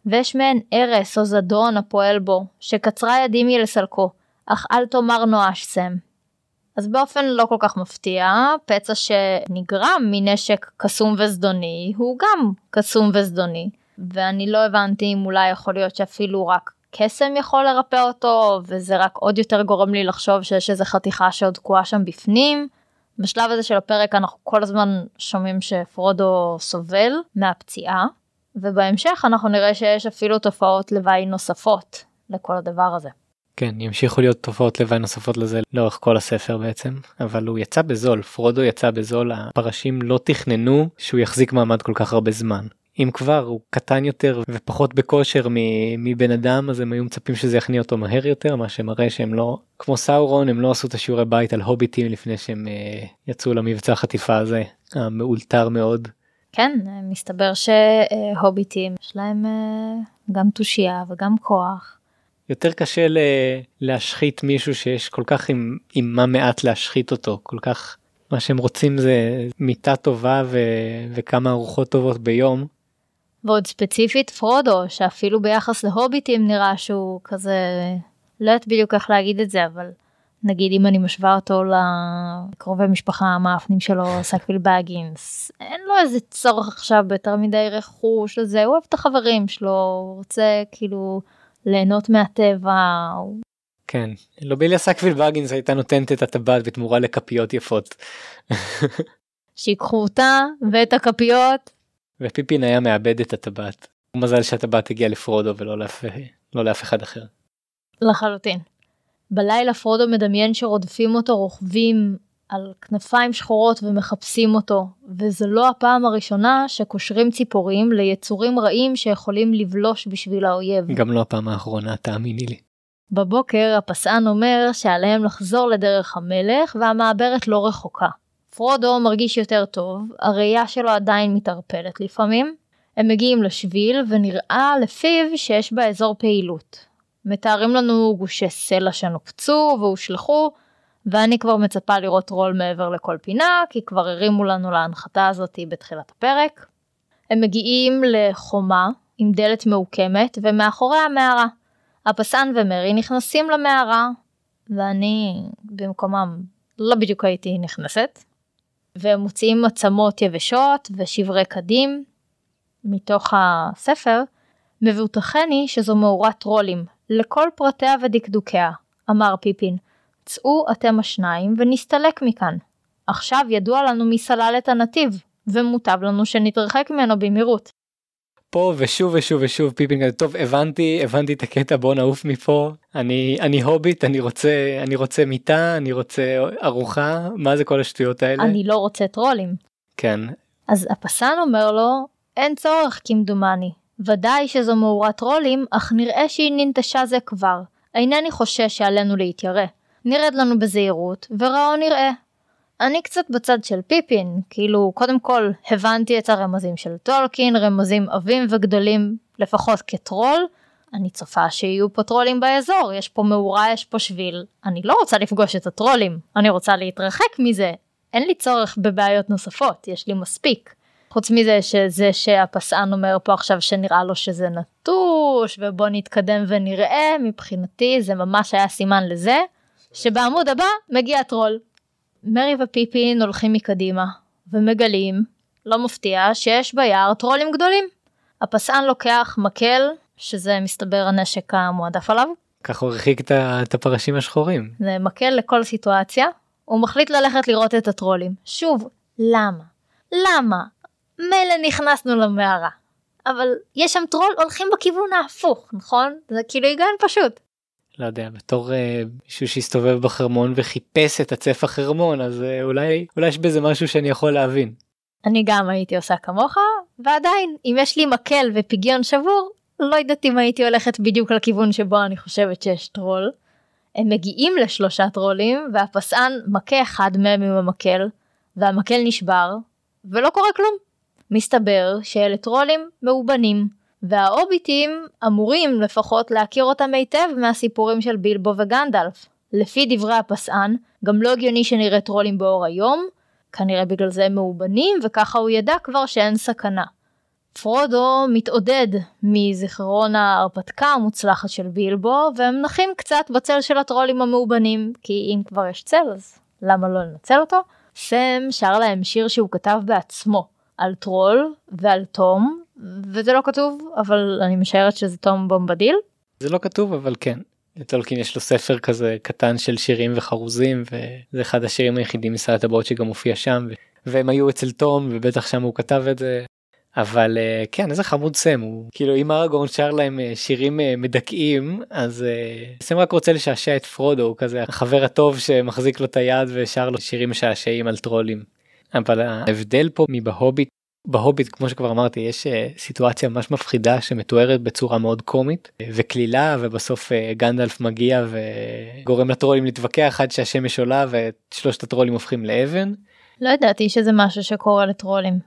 ויש מעין ארס או זדון הפועל בו, שקצרה ידי מלסלקו, אך אל תאמר נואש סם. אז באופן לא כל כך מפתיע, פצע שנגרם מנשק קסום וזדוני הוא גם קסום וזדוני, ואני לא הבנתי אם אולי יכול להיות שאפילו רק קסם יכול לרפא אותו, וזה רק עוד יותר גורם לי לחשוב שיש איזה חתיכה שעוד תקועה שם בפנים. בשלב הזה של הפרק אנחנו כל הזמן שומעים שפרודו סובל מהפציעה, ובהמשך אנחנו נראה שיש אפילו תופעות לוואי נוספות לכל הדבר הזה. כן ימשיכו להיות תופעות לוואי נוספות לזה לאורך כל הספר בעצם אבל הוא יצא בזול פרודו יצא בזול הפרשים לא תכננו שהוא יחזיק מעמד כל כך הרבה זמן. אם כבר הוא קטן יותר ופחות בכושר מבן אדם אז הם היו מצפים שזה יכניע אותו מהר יותר מה שמראה שהם לא כמו סאורון הם לא עשו את השיעורי בית על הוביטים לפני שהם uh, יצאו למבצע החטיפה הזה המאולתר מאוד. כן מסתבר שהוביטים יש להם uh, גם תושייה וגם כוח. יותר קשה ל- להשחית מישהו שיש כל כך עם, עם מה מעט להשחית אותו כל כך מה שהם רוצים זה מיטה טובה ו- וכמה ארוחות טובות ביום. ועוד ספציפית פרודו שאפילו ביחס להוביטים נראה שהוא כזה לא יודעת בדיוק איך להגיד את זה אבל נגיד אם אני משווה אותו לקרובי משפחה המעפנים שלו סקוויל בגינס אין לו איזה צורך עכשיו ביותר מדי רכוש לזה הוא אוהב את החברים שלו הוא רוצה כאילו ליהנות מהטבע. כן, לוביליה סקוויל בגינס הייתה נותנת את הטבעת בתמורה לכפיות יפות. שיקחו אותה ואת הכפיות. ופיפין היה מאבד את הטבעת. מזל שהטבעת הגיעה לפרודו ולא לאף, לא לאף אחד אחר. לחלוטין. בלילה פרודו מדמיין שרודפים אותו רוכבים על כנפיים שחורות ומחפשים אותו, וזו לא הפעם הראשונה שקושרים ציפורים ליצורים רעים שיכולים לבלוש בשביל האויב. גם לא הפעם האחרונה, תאמיני לי. בבוקר הפסען אומר שעליהם לחזור לדרך המלך והמעברת לא רחוקה. פרודו מרגיש יותר טוב, הראייה שלו עדיין מתערפלת לפעמים. הם מגיעים לשביל ונראה לפיו שיש באזור פעילות. מתארים לנו גושי סלע שנופצו והושלכו, ואני כבר מצפה לראות רול מעבר לכל פינה, כי כבר הרימו לנו להנחתה הזאתי בתחילת הפרק. הם מגיעים לחומה עם דלת מעוקמת ומאחוריה מערה. הפסן ומרי נכנסים למערה ואני במקומם לא בדיוק הייתי נכנסת. והם מוציאים עצמות יבשות ושברי קדים מתוך הספר. מבוטחני שזו מאורת טרולים לכל פרטיה ודקדוקיה, אמר פיפין. צאו אתם השניים ונסתלק מכאן. עכשיו ידוע לנו מי סלל את הנתיב, ומוטב לנו שנתרחק ממנו במהירות. פה ושוב ושוב ושוב פיפין כזה טוב הבנתי הבנתי את הקטע בוא נעוף מפה. אני אני הוביט אני רוצה אני רוצה מיטה אני רוצה ארוחה. מה זה כל השטויות האלה? אני לא רוצה טרולים. כן. אז הפסן אומר לו אין צורך כמדומני. ודאי שזו מאורת טרולים אך נראה שהיא ננטשה זה כבר. אינני חושש שעלינו להתיירא נרד לנו בזהירות וראו נראה אני קצת בצד של פיפין, כאילו קודם כל הבנתי את הרמזים של טולקין, רמזים עבים וגדולים לפחות כטרול. אני צופה שיהיו פה טרולים באזור, יש פה מאורה, יש פה שביל. אני לא רוצה לפגוש את הטרולים, אני רוצה להתרחק מזה. אין לי צורך בבעיות נוספות, יש לי מספיק. חוץ מזה שזה שהפסען אומר פה עכשיו שנראה לו שזה נטוש ובוא נתקדם ונראה, מבחינתי זה ממש היה סימן לזה שבעמוד הבא מגיע טרול. מרי ופיפין הולכים מקדימה, ומגלים, לא מפתיע, שיש ביער טרולים גדולים. הפסען לוקח מקל, שזה מסתבר הנשק המועדף עליו. ככה הוא הרחיק את הפרשים השחורים. זה מקל לכל סיטואציה. הוא מחליט ללכת לראות את הטרולים. שוב, למה? למה? מילא נכנסנו למערה. אבל יש שם טרול הולכים בכיוון ההפוך, נכון? זה כאילו היגיון פשוט. לא יודע בתור uh, מישהו שהסתובב בחרמון וחיפש את הצף החרמון אז uh, אולי אולי יש בזה משהו שאני יכול להבין. אני גם הייתי עושה כמוך ועדיין אם יש לי מקל ופגיון שבור לא יודעת אם הייתי הולכת בדיוק לכיוון שבו אני חושבת שיש טרול. הם מגיעים לשלושה טרולים והפסען מכה אחד מהם עם המקל והמקל נשבר ולא קורה כלום. מסתבר שאלה טרולים מאובנים וההוביטים אמורים לפחות להכיר אותם היטב מהסיפורים של בילבו וגנדלף. לפי דברי הפסען, גם לא הגיוני שנראה טרולים באור היום, כנראה בגלל זה הם מאובנים וככה הוא ידע כבר שאין סכנה. פרודו מתעודד מזיכרון ההרפתקה המוצלחת של בילבו והם נחים קצת בצל של הטרולים המאובנים כי אם כבר יש צל אז למה לא לנצל אותו? סם שר להם שיר שהוא כתב בעצמו על טרול ועל תום וזה לא כתוב אבל אני משערת שזה תום בומבדיל. זה לא כתוב אבל כן. לטולקין יש לו ספר כזה קטן של שירים וחרוזים וזה אחד השירים היחידים משר הטבעות שגם מופיע שם והם היו אצל תום ובטח שם הוא כתב את זה. אבל אה, כן איזה חמוד סם הוא כאילו אם אראגורן שר להם אה, שירים אה, מדכאים אז סם רק רוצה לשעשע את פרודו כזה החבר הטוב שמחזיק לו את היד ושר לו שירים משעשעים על טרולים. אבל ההבדל פה מבהוביט בהוביט כמו שכבר אמרתי יש אה, סיטואציה ממש מפחידה שמתוארת בצורה מאוד קומית וקלילה ובסוף אה, גנדלף מגיע וגורם לטרולים להתווכח עד שהשמש עולה ושלושת הטרולים הופכים לאבן. לא ידעתי שזה משהו שקורה לטרולים.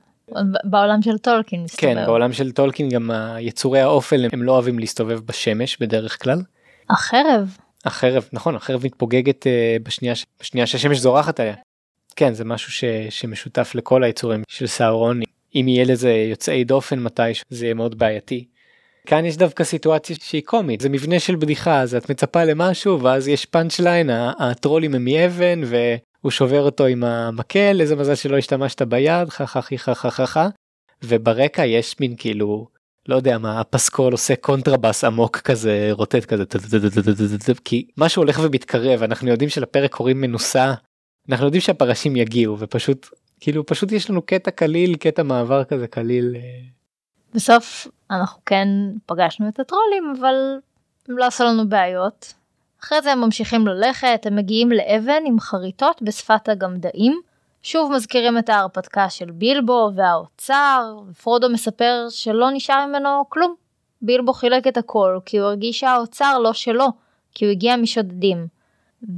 בעולם של טולקין מסתובב. כן בעולם של טולקין גם יצורי האופל הם לא אוהבים להסתובב בשמש בדרך כלל. החרב. החרב נכון החרב מתפוגגת אה, בשנייה בשנייה שהשמש זורחת עליה. כן זה משהו ש, שמשותף לכל היצורים של סאורון אם יהיה לזה יוצאי דופן מתי זה יהיה מאוד בעייתי. כאן יש דווקא סיטואציה שהיא קומית זה מבנה של בדיחה אז את מצפה למשהו ואז יש פאנצ' ליין הטרולים הם מאבן והוא שובר אותו עם המקל איזה מזל שלא השתמשת ביד חככי חכככה וברקע יש מין כאילו לא יודע מה הפסקול עושה קונטרבאס עמוק כזה רוטט כזה כי משהו הולך ומתקרב אנחנו יודעים שלפרק קוראים מנוסה אנחנו יודעים שהפרשים יגיעו ופשוט כאילו פשוט יש לנו קטע קליל קטע מעבר כזה קליל. אה. בסוף אנחנו כן פגשנו את הטרולים אבל הם לא עשו לנו בעיות. אחרי זה הם ממשיכים ללכת הם מגיעים לאבן עם חריטות בשפת הגמדאים. שוב מזכירים את ההרפתקה של בילבו והאוצר ופרודו מספר שלא נשאר ממנו כלום. בילבו חילק את הכל כי הוא הרגיש שהאוצר לא שלו כי הוא הגיע משודדים.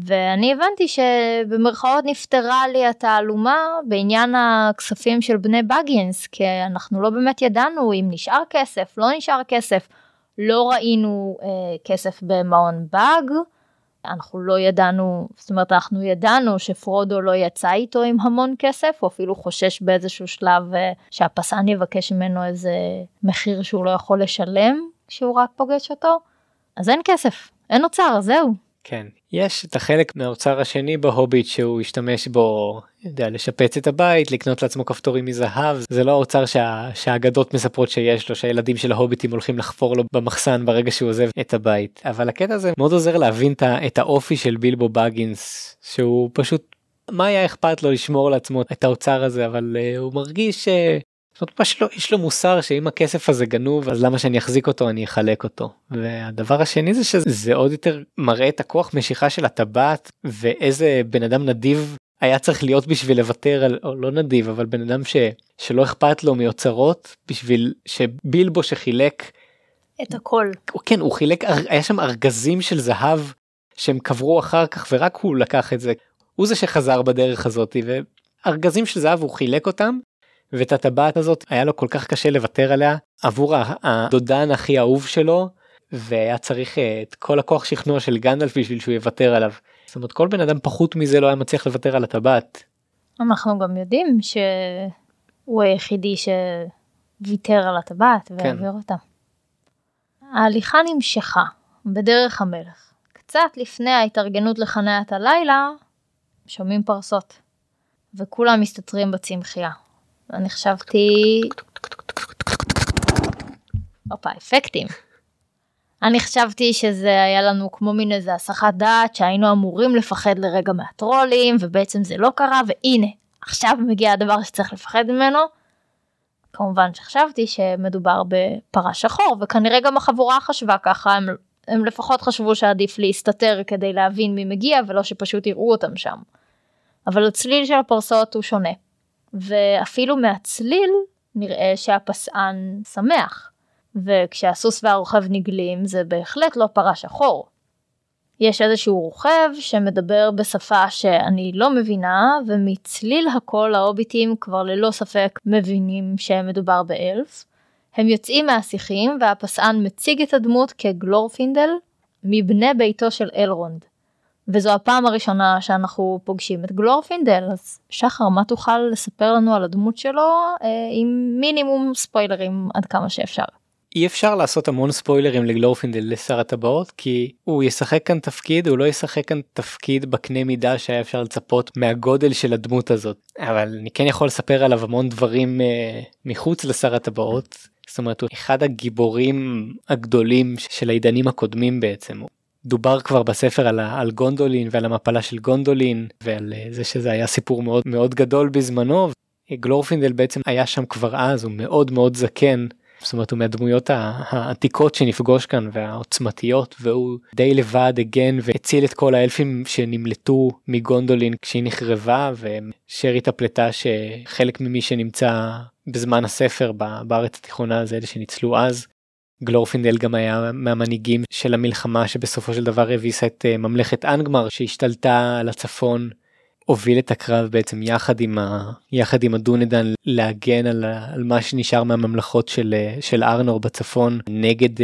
ואני הבנתי שבמרכאות נפתרה לי התעלומה בעניין הכספים של בני בגינס, כי אנחנו לא באמת ידענו אם נשאר כסף, לא נשאר כסף, לא ראינו אה, כסף במעון באג, אנחנו לא ידענו, זאת אומרת אנחנו ידענו שפרודו לא יצא איתו עם המון כסף, הוא אפילו חושש באיזשהו שלב אה, שהפסן יבקש ממנו איזה מחיר שהוא לא יכול לשלם כשהוא רק פוגש אותו, אז אין כסף, אין אוצר, זהו. כן, יש את החלק מהאוצר השני בהוביט שהוא השתמש בו, יודע, לשפץ את הבית, לקנות לעצמו כפתורים מזהב, זה לא האוצר שה, שהאגדות מספרות שיש לו, שהילדים של ההוביטים הולכים לחפור לו במחסן ברגע שהוא עוזב את הבית. אבל הקטע הזה מאוד עוזר להבין את האופי של בילבו בגינס, שהוא פשוט מה היה אכפת לו לשמור לעצמו את האוצר הזה אבל uh, הוא מרגיש uh, זאת אומרת, יש לו, יש לו מוסר שאם הכסף הזה גנוב אז למה שאני אחזיק אותו אני אחלק אותו. והדבר השני זה שזה עוד יותר מראה את הכוח משיכה של הטבעת ואיזה בן אדם נדיב היה צריך להיות בשביל לוותר על או לא נדיב אבל בן אדם ש, שלא אכפת לו מאוצרות בשביל שבילבו שחילק את הכל. כן הוא חילק היה שם ארגזים של זהב שהם קברו אחר כך ורק הוא לקח את זה. הוא זה שחזר בדרך הזאת וארגזים של זהב הוא חילק אותם ואת הטבעת הזאת היה לו כל כך קשה לוותר עליה עבור הדודן הכי אהוב שלו והיה צריך אה, את כל הכוח שכנוע של גנדלף בשביל שהוא יוותר עליו. זאת אומרת כל בן אדם פחות מזה לא היה מצליח לוותר על הטבעת. אנחנו גם יודעים שהוא היחידי שוויתר על הטבעת כן. והעביר כן. אותה. ההליכה נמשכה בדרך המלך. קצת לפני ההתארגנות לחניית הלילה שומעים פרסות וכולם מסתתרים בצמחייה. אני חשבתי... הופה, אפקטים. אני חשבתי שזה היה לנו כמו מין איזה הסחת דעת שהיינו אמורים לפחד לרגע מהטרולים ובעצם זה לא קרה והנה עכשיו מגיע הדבר שצריך לפחד ממנו. כמובן שחשבתי שמדובר בפרה שחור וכנראה גם החבורה חשבה ככה הם, הם לפחות חשבו שעדיף להסתתר כדי להבין מי מגיע ולא שפשוט יראו אותם שם. אבל הצליל של הפרסות הוא שונה. ואפילו מהצליל נראה שהפסען שמח, וכשהסוס והרוכב נגלים זה בהחלט לא פרה שחור. יש איזשהו רוכב שמדבר בשפה שאני לא מבינה, ומצליל הקול ההוביטים כבר ללא ספק מבינים שמדובר באלף. הם יוצאים מהשיחים והפסען מציג את הדמות כגלורפינדל מבני ביתו של אלרונד. וזו הפעם הראשונה שאנחנו פוגשים את גלורפינדל אז שחר מה תוכל לספר לנו על הדמות שלו אה, עם מינימום ספוילרים עד כמה שאפשר. אי אפשר לעשות המון ספוילרים לגלורפינדל לשר הטבעות כי הוא ישחק כאן תפקיד הוא לא ישחק כאן תפקיד בקנה מידה שהיה אפשר לצפות מהגודל של הדמות הזאת. אבל אני כן יכול לספר עליו המון דברים אה, מחוץ לשר הטבעות. זאת אומרת הוא אחד הגיבורים הגדולים של העידנים הקודמים בעצם דובר כבר בספר על, על גונדולין ועל המפלה של גונדולין ועל אה, זה שזה היה סיפור מאוד מאוד גדול בזמנו. גלורפינדל בעצם היה שם כבר אז הוא מאוד מאוד זקן זאת אומרת הוא מהדמויות העתיקות שנפגוש כאן והעוצמתיות והוא די לבד הגן והציל את כל האלפים שנמלטו מגונדולין כשהיא נחרבה ושארית הפליטה שחלק ממי שנמצא בזמן הספר בארץ התיכונה זה אלה שניצלו אז גלורפינדל גם היה מהמנהיגים של המלחמה שבסופו של דבר הביסה את אה, ממלכת אנגמר שהשתלטה על הצפון. הוביל את הקרב בעצם יחד עם ה... יחד עם הדונדן להגן על. על מה שנשאר מהממלכות של, אה, של ארנור בצפון נגד אה,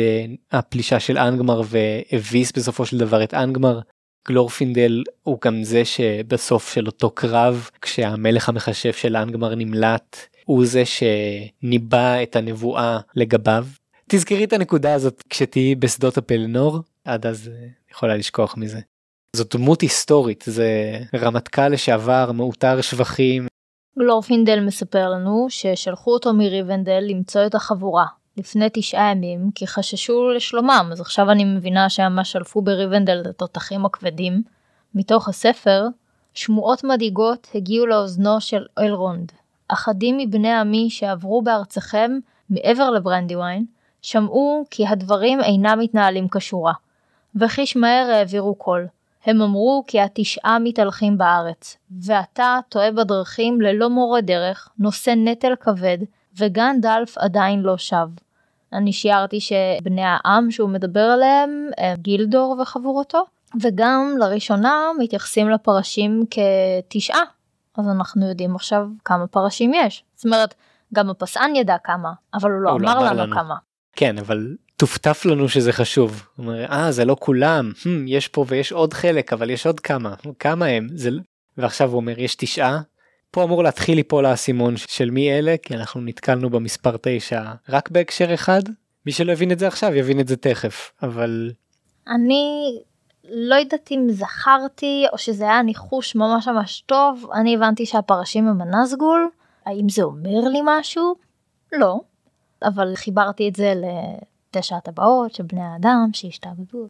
הפלישה של אנגמר והביס בסופו של דבר את אנגמר. גלורפינדל הוא גם זה שבסוף של אותו קרב כשהמלך המכשף של אנגמר נמלט הוא זה שניבא את הנבואה לגביו תזכרי את הנקודה הזאת כשתהיי בשדות הפלנור עד אז אה, יכולה לשכוח מזה. זאת דמות היסטורית זה רמטכ"ל לשעבר מעוטר שבחים. גלורפינדל מספר לנו ששלחו אותו מריבנדל למצוא את החבורה לפני תשעה ימים כי חששו לשלומם אז עכשיו אני מבינה למה שלפו בריבנדל את התותחים הכבדים. מתוך הספר שמועות מדאיגות הגיעו לאוזנו של אלרונד. אחדים מבני עמי שעברו בארצכם מעבר לברנדיוויין שמעו כי הדברים אינם מתנהלים כשורה, וחיש מהר העבירו קול. הם אמרו כי התשעה מתהלכים בארץ, ואתה טועה בדרכים ללא מורה דרך, נושא נטל כבד, וגנדלף עדיין לא שב. אני שיערתי שבני העם שהוא מדבר עליהם הם גילדור וחבורתו, וגם לראשונה מתייחסים לפרשים כתשעה, אז אנחנו יודעים עכשיו כמה פרשים יש. זאת אומרת, גם הפסען ידע כמה, אבל הוא לא אמר, לא אמר לנו, לנו כמה. כן אבל טופטף לנו שזה חשוב. אה זה לא כולם, hmm, יש פה ויש עוד חלק אבל יש עוד כמה, כמה הם, זה... ועכשיו הוא אומר יש תשעה. פה אמור להתחיל ליפול האסימון של מי אלה כי אנחנו נתקלנו במספר 9 רק בהקשר אחד. מי שלא הבין את זה עכשיו יבין את זה תכף אבל אני לא יודעת אם זכרתי או שזה היה ניחוש ממש ממש טוב אני הבנתי שהפרשים הם הנזגול האם זה אומר לי משהו? לא. אבל חיברתי את זה לתשע הטבעות של בני האדם שהשתעבדו.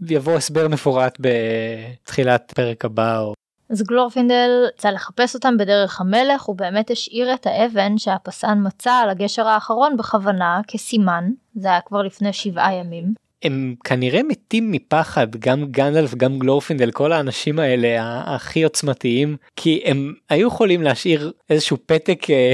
ויבוא הסבר מפורט בתחילת פרק הבא. או... אז גלורפינדל יצא לחפש אותם בדרך המלך הוא באמת השאיר את האבן שהפסן מצא על הגשר האחרון בכוונה כסימן זה היה כבר לפני שבעה ימים. הם כנראה מתים מפחד גם גנדלף גם גלורפינדל כל האנשים האלה הכי עוצמתיים כי הם היו יכולים להשאיר איזשהו פתק אה,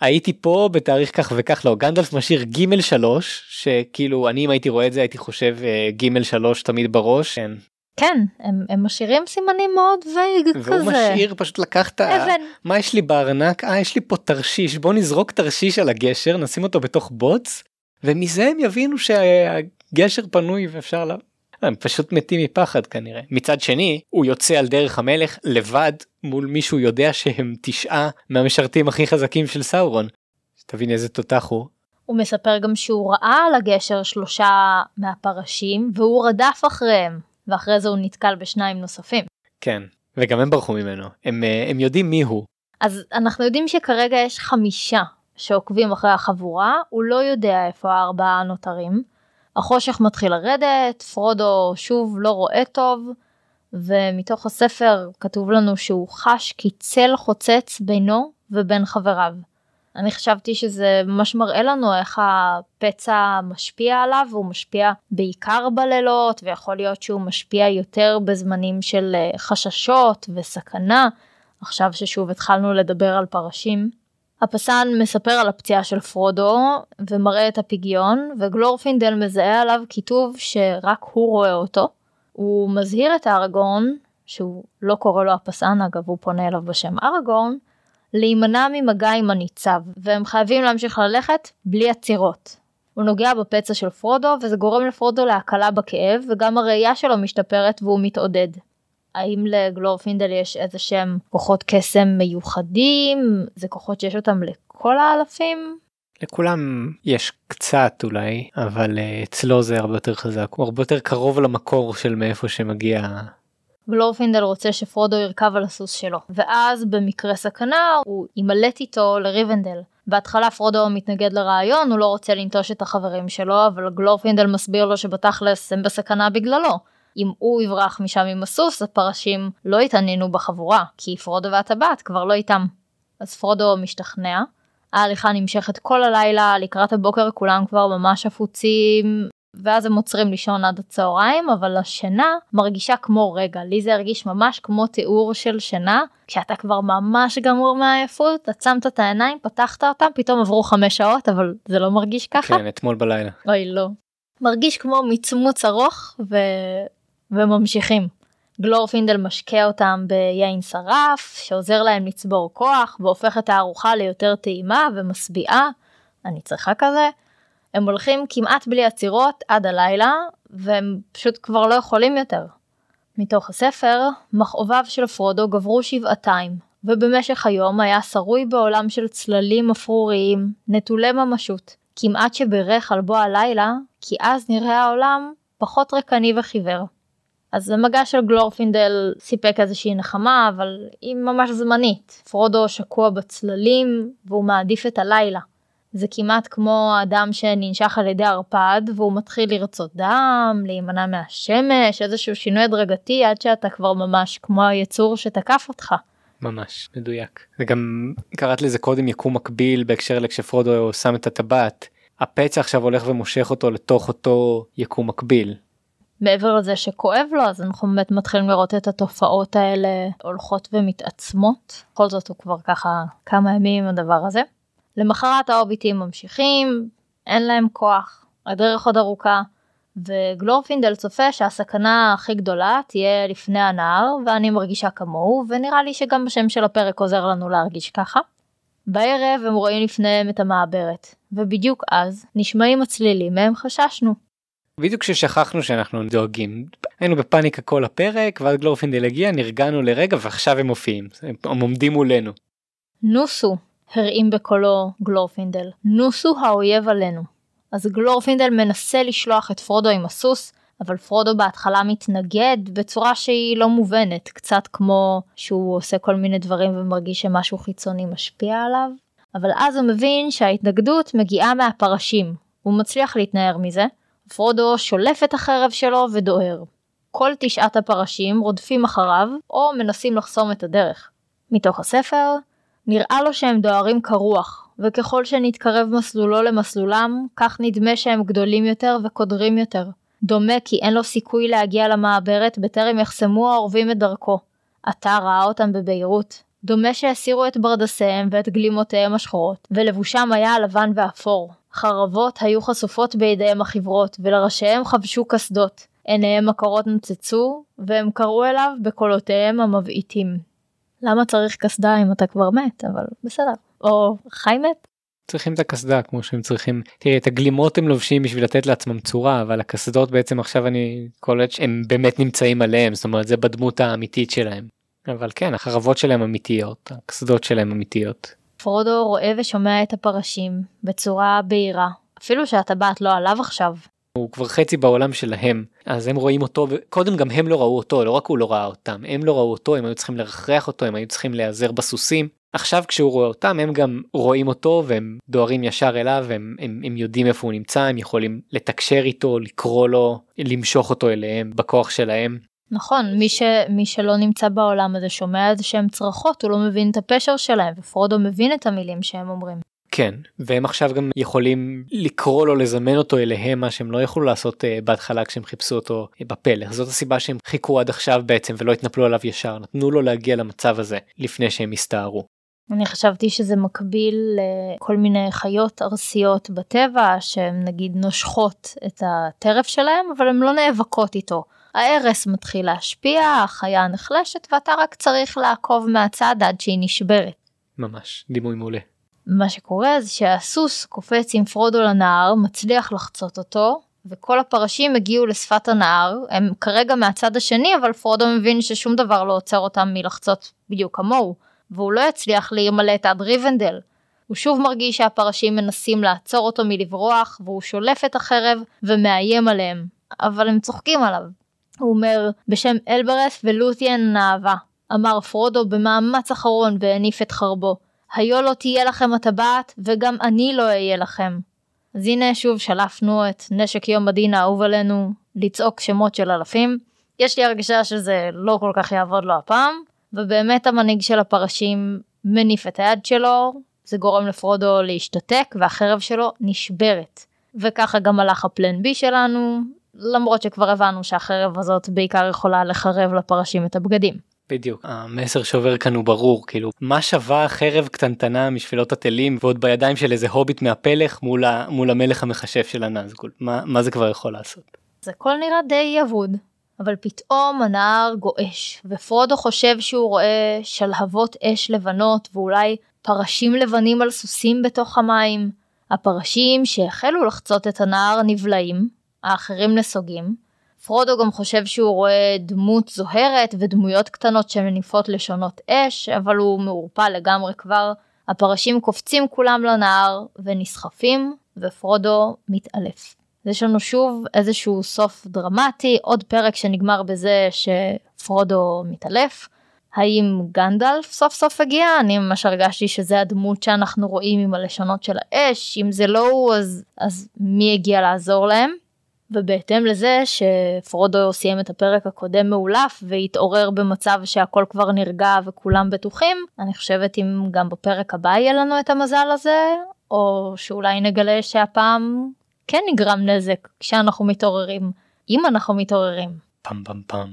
הייתי פה בתאריך כך וכך לא גנדלף משאיר גימל שלוש שכאילו אני אם הייתי רואה את זה הייתי חושב אה, גימל שלוש תמיד בראש. כן. כן הם, הם משאירים סימנים מאוד vague כזה. והוא משאיר פשוט לקחת אבן. מה יש לי בארנק אה יש לי פה תרשיש בוא נזרוק תרשיש על הגשר נשים אותו בתוך בוץ ומזה הם יבינו שהגשר פנוי ואפשר לה... הם פשוט מתים מפחד כנראה. מצד שני הוא יוצא על דרך המלך לבד מול מישהו יודע שהם תשעה מהמשרתים הכי חזקים של סאורון. תבין איזה תותח הוא. הוא מספר גם שהוא ראה על הגשר שלושה מהפרשים והוא רדף אחריהם ואחרי זה הוא נתקל בשניים נוספים. כן וגם הם ברחו ממנו הם, אה, הם יודעים מי הוא. אז אנחנו יודעים שכרגע יש חמישה שעוקבים אחרי החבורה הוא לא יודע איפה הארבעה הנותרים. החושך מתחיל לרדת פרודו שוב לא רואה טוב ומתוך הספר כתוב לנו שהוא חש כי צל חוצץ בינו ובין חבריו. אני חשבתי שזה ממש מראה לנו איך הפצע משפיע עליו והוא משפיע בעיקר בלילות ויכול להיות שהוא משפיע יותר בזמנים של אה, חששות וסכנה עכשיו ששוב התחלנו לדבר על פרשים. הפסען מספר על הפציעה של פרודו ומראה את הפגיון וגלורפינדל מזהה עליו כיתוב שרק הוא רואה אותו. הוא מזהיר את אראגורן שהוא לא קורא לו הפסען אגב הוא פונה אליו בשם אראגורן להימנע ממגע עם הניצב והם חייבים להמשיך ללכת בלי עצירות. הוא נוגע בפצע של פרודו וזה גורם לפרודו להקלה בכאב וגם הראייה שלו משתפרת והוא מתעודד. האם לגלורפינדל יש איזה שהם כוחות קסם מיוחדים? זה כוחות שיש אותם לכל האלפים? לכולם יש קצת אולי אבל אה, אצלו זה הרבה יותר חזק הוא הרבה יותר קרוב למקור של מאיפה שמגיע. גלורפינדל רוצה שפרודו ירכב על הסוס שלו ואז במקרה סכנה הוא יימלט איתו לריבנדל. בהתחלה פרודו מתנגד לרעיון הוא לא רוצה לנטוש את החברים שלו אבל גלורפינדל מסביר לו שבתכלס הם בסכנה בגללו. אם הוא יברח משם עם הסוס הפרשים לא יתעניינו בחבורה כי פרודו והטבעת כבר לא איתם. אז פרודו משתכנע. ההליכה נמשכת כל הלילה לקראת הבוקר כולם כבר ממש עפוצים ואז הם עוצרים לישון עד הצהריים אבל השינה מרגישה כמו רגע לי זה הרגיש ממש כמו תיאור של שינה כשאתה כבר ממש גמור מהעייפות עצמת את העיניים פתחת אותם פתאום עברו חמש שעות אבל זה לא מרגיש ככה. כן אתמול בלילה. אוי לא. מרגיש כמו מצמוץ ארוך ו... וממשיכים. גלורפינדל משקה אותם ביין שרף שעוזר להם לצבור כוח והופך את הארוחה ליותר טעימה ומשביעה. אני צריכה כזה. הם הולכים כמעט בלי עצירות עד הלילה והם פשוט כבר לא יכולים יותר. מתוך הספר, מכאוביו של פרודו גברו שבעתיים, ובמשך היום היה שרוי בעולם של צללים אפרוריים, נטולי ממשות, כמעט שבירך על בוא הלילה, כי אז נראה העולם פחות ריקני וחיוור. אז המגע של גלורפינדל סיפק איזושהי נחמה, אבל היא ממש זמנית. פרודו שקוע בצללים, והוא מעדיף את הלילה. זה כמעט כמו אדם שננשך על ידי ערפד והוא מתחיל לרצות דם, להימנע מהשמש, איזשהו שינוי הדרגתי עד שאתה כבר ממש כמו היצור שתקף אותך. ממש מדויק. וגם קראת לזה קודם יקום מקביל בהקשר לכשפרודו שם את הטבעת. הפצע עכשיו הולך ומושך אותו לתוך אותו יקום מקביל. מעבר לזה שכואב לו אז אנחנו באמת מתחילים לראות את התופעות האלה הולכות ומתעצמות. בכל זאת הוא כבר ככה כמה ימים עם הדבר הזה. למחרת ההוביטים ממשיכים, אין להם כוח, הדרך עוד ארוכה, וגלורפינדל צופה שהסכנה הכי גדולה תהיה לפני הנהר, ואני מרגישה כמוהו, ונראה לי שגם השם של הפרק עוזר לנו להרגיש ככה. בערב הם רואים לפניהם את המעברת, ובדיוק אז נשמעים הצלילים מהם חששנו. בדיוק כששכחנו שאנחנו דואגים. היינו בפאניקה כל הפרק ואז גלורפינדל הגיע נרגענו לרגע ועכשיו הם מופיעים. הם עומדים מולנו. נוסו הרעים בקולו גלורפינדל. נוסו האויב עלינו. אז גלורפינדל מנסה לשלוח את פרודו עם הסוס אבל פרודו בהתחלה מתנגד בצורה שהיא לא מובנת. קצת כמו שהוא עושה כל מיני דברים ומרגיש שמשהו חיצוני משפיע עליו. אבל אז הוא מבין שההתנגדות מגיעה מהפרשים. הוא מצליח להתנער מזה פרודו שולף את החרב שלו ודוהר. כל תשעת הפרשים רודפים אחריו או מנסים לחסום את הדרך. מתוך הספר נראה לו שהם דוהרים כרוח וככל שנתקרב מסלולו למסלולם כך נדמה שהם גדולים יותר וקודרים יותר. דומה כי אין לו סיכוי להגיע למעברת בטרם יחסמו העורבים את דרכו. עתה ראה אותם בבהירות. דומה שהסירו את ברדסיהם ואת גלימותיהם השחורות, ולבושם היה הלבן ואפור. חרבות היו חשופות בידיהם החיוורות, ולראשיהם חבשו קסדות. עיניהם הקרות נוצצו, והם קראו אליו בקולותיהם המבעיטים. למה צריך קסדה אם אתה כבר מת, אבל בסדר. או חי מת? צריכים את הקסדה כמו שהם צריכים תראי את הגלימות הם לובשים בשביל לתת לעצמם צורה אבל הקסדות בעצם עכשיו אני קולט שהם באמת נמצאים עליהם זאת אומרת זה בדמות האמיתית שלהם. אבל כן החרבות שלהם אמיתיות הקסדות שלהם אמיתיות. פרודו רואה ושומע את הפרשים בצורה בהירה אפילו שהטבעת לא עליו עכשיו. הוא כבר חצי בעולם שלהם אז הם רואים אותו וקודם גם הם לא ראו אותו לא רק הוא לא ראה אותם הם לא ראו אותו הם היו צריכים לרחח אותו הם היו צריכים להיעזר בסוסים עכשיו כשהוא רואה אותם הם גם רואים אותו והם דוהרים ישר אליו הם, הם, הם יודעים איפה הוא נמצא הם יכולים לתקשר איתו לקרוא לו למשוך אותו אליהם בכוח שלהם. נכון מי, ש, מי שלא נמצא בעולם הזה שומע איזה שהם צרחות הוא לא מבין את הפשר שלהם ופרודו מבין את המילים שהם אומרים. כן והם עכשיו גם יכולים לקרוא לו לזמן אותו אליהם מה שהם לא יכלו לעשות uh, בהתחלה כשהם חיפשו אותו uh, בפלך זאת הסיבה שהם חיכו עד עכשיו בעצם ולא התנפלו עליו ישר נתנו לו להגיע למצב הזה לפני שהם הסתערו. אני חשבתי שזה מקביל לכל מיני חיות ארסיות בטבע שהן נגיד נושכות את הטרף שלהם אבל הן לא נאבקות איתו. הארס מתחיל להשפיע, החיה נחלשת ואתה רק צריך לעקוב מהצד עד שהיא נשברת. ממש, דימוי מעולה. מה שקורה זה שהסוס קופץ עם פרודו לנהר, מצליח לחצות אותו, וכל הפרשים הגיעו לשפת הנהר, הם כרגע מהצד השני אבל פרודו מבין ששום דבר לא עוצר אותם מלחצות בדיוק כמוהו. והוא לא יצליח להימלט עד ריבנדל. הוא שוב מרגיש שהפרשים מנסים לעצור אותו מלברוח, והוא שולף את החרב ומאיים עליהם, אבל הם צוחקים עליו. הוא אומר, בשם אלברס ולותיאן נאווה, אמר פרודו במאמץ אחרון והניף את חרבו. היו לא תהיה לכם הטבעת, וגם אני לא אהיה לכם. אז הנה שוב שלפנו את נשק יום הדין האהוב עלינו, לצעוק שמות של אלפים. יש לי הרגשה שזה לא כל כך יעבוד לו הפעם, ובאמת המנהיג של הפרשים מניף את היד שלו, זה גורם לפרודו להשתתק והחרב שלו נשברת. וככה גם הלך הפלן בי שלנו, למרות שכבר הבנו שהחרב הזאת בעיקר יכולה לחרב לפרשים את הבגדים. בדיוק המסר שעובר כאן הוא ברור כאילו מה שווה חרב קטנטנה משפילות התלים ועוד בידיים של איזה הוביט מהפלך מול, ה, מול המלך המכשף של הנזגול מה, מה זה כבר יכול לעשות. זה הכל נראה די אבוד אבל פתאום הנהר גועש, ופרודו חושב שהוא רואה שלהבות אש לבנות ואולי פרשים לבנים על סוסים בתוך המים. הפרשים שהחלו לחצות את הנהר נבלעים, האחרים נסוגים. פרודו גם חושב שהוא רואה דמות זוהרת ודמויות קטנות שמניפות לשונות אש, אבל הוא מעורפל לגמרי כבר. הפרשים קופצים כולם לנהר ונסחפים, ופרודו מתעלף. יש לנו שוב איזשהו סוף דרמטי, עוד פרק שנגמר בזה שפרודו מתעלף. האם גנדלף סוף סוף הגיע? אני ממש הרגשתי שזה הדמות שאנחנו רואים עם הלשונות של האש, אם זה לא הוא אז, אז מי הגיע לעזור להם? ובהתאם לזה שפרודו סיים את הפרק הקודם מאולף והתעורר במצב שהכל כבר נרגע וכולם בטוחים, אני חושבת אם גם בפרק הבא יהיה לנו את המזל הזה, או שאולי נגלה שהפעם כן נגרם נזק כשאנחנו מתעוררים, אם אנחנו מתעוררים. פם פם פם.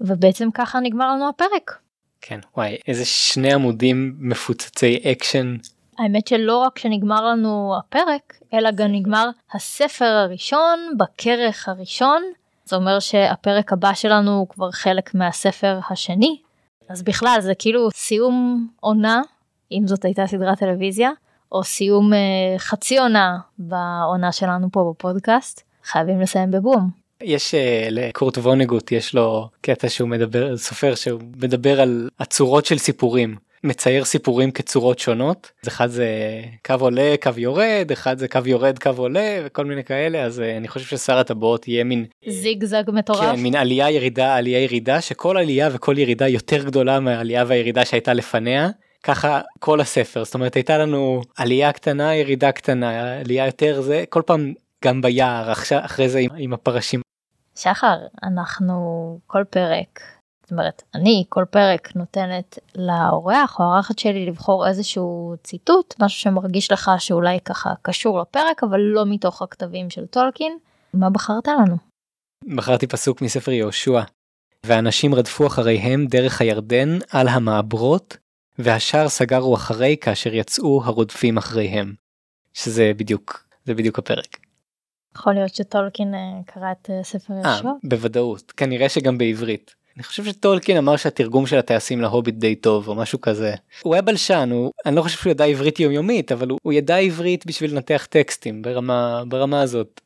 ובעצם ככה נגמר לנו הפרק. כן, וואי, איזה שני עמודים מפוצצי אקשן. האמת שלא רק שנגמר לנו הפרק, אלא גם נגמר הספר הראשון בכרך הראשון. זה אומר שהפרק הבא שלנו הוא כבר חלק מהספר השני. אז בכלל זה כאילו סיום עונה אם זאת הייתה סדרת טלוויזיה, או סיום אה, חצי עונה בעונה שלנו פה בפודקאסט, חייבים לסיים בבום. יש uh, לקורט וונגוט יש לו קטע שהוא מדבר סופר שהוא מדבר על הצורות של סיפורים מצייר סיפורים כצורות שונות. אחד זה קו עולה קו יורד אחד זה קו יורד קו עולה וכל מיני כאלה אז uh, אני חושב ששר הטבעות יהיה מין זיגזג מטורף. כן, מין עלייה ירידה עלייה ירידה שכל עלייה וכל ירידה יותר גדולה מהעלייה והירידה שהייתה לפניה. ככה כל הספר זאת אומרת הייתה לנו עלייה קטנה ירידה קטנה עלייה יותר זה כל פעם גם ביער אחרי זה עם, עם הפרשים. שחר אנחנו כל פרק זאת אומרת אני כל פרק נותנת לאורח או האורחת שלי לבחור איזשהו ציטוט משהו שמרגיש לך שאולי ככה קשור לפרק אבל לא מתוך הכתבים של טולקין מה בחרת לנו? בחרתי פסוק מספר יהושע ואנשים רדפו אחריהם דרך הירדן על המעברות והשאר סגרו אחרי כאשר יצאו הרודפים אחריהם. שזה בדיוק זה בדיוק הפרק. יכול להיות שטולקין אה, קרא את אה, ספר יהושע? בוודאות כנראה שגם בעברית. אני חושב שטולקין אמר שהתרגום של הטייסים להוביט די טוב או משהו כזה. הוא היה בלשן הוא אני לא חושב שהוא ידע עברית יומיומית אבל הוא, הוא ידע עברית בשביל לנתח טקסטים ברמה ברמה הזאת.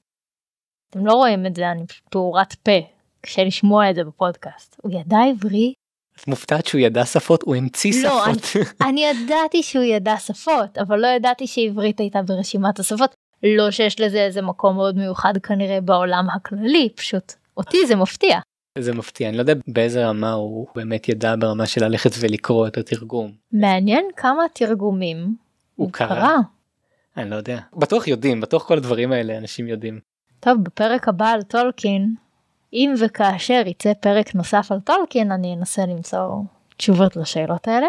אתם לא רואים את זה אני פשוט פעורת פה קשה לשמוע את זה בפודקאסט הוא ידע עברית את מופתעת שהוא ידע שפות הוא המציא לא, שפות. אני, אני ידעתי שהוא ידע שפות אבל לא ידעתי שעברית הייתה ברשימת השפות לא שיש לזה איזה מקום מאוד מיוחד כנראה בעולם הכללי פשוט אותי זה מפתיע. זה מפתיע אני לא יודע באיזה רמה הוא באמת ידע ברמה של ללכת ולקרוא את התרגום. מעניין כמה תרגומים הוא הוא קרא. קרא. אני לא יודע בטוח יודעים בטוח כל הדברים האלה אנשים יודעים. טוב בפרק הבא על טולקין אם וכאשר יצא פרק נוסף על טולקין אני אנסה למצוא תשובות לשאלות האלה.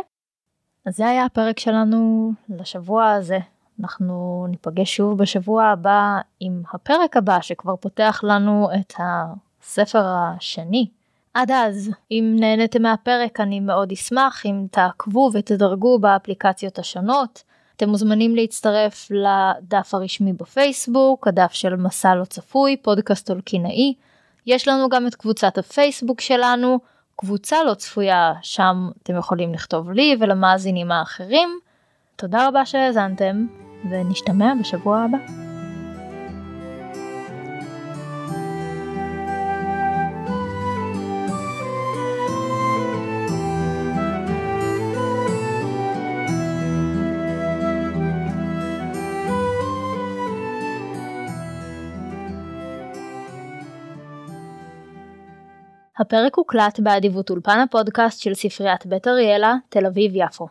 אז זה היה הפרק שלנו לשבוע הזה אנחנו ניפגש שוב בשבוע הבא עם הפרק הבא שכבר פותח לנו את הספר השני. עד אז, אם נהניתם מהפרק אני מאוד אשמח אם תעקבו ותדרגו באפליקציות השונות. אתם מוזמנים להצטרף לדף הרשמי בפייסבוק, הדף של מסע לא צפוי, פודקאסט אולקינאי. יש לנו גם את קבוצת הפייסבוק שלנו, קבוצה לא צפויה, שם אתם יכולים לכתוב לי ולמאזינים האחרים. תודה רבה שהאזנתם, ונשתמע בשבוע הבא. הפרק הוקלט באדיבות אולפן הפודקאסט של ספריית בית אריאלה, תל אביב-יפו.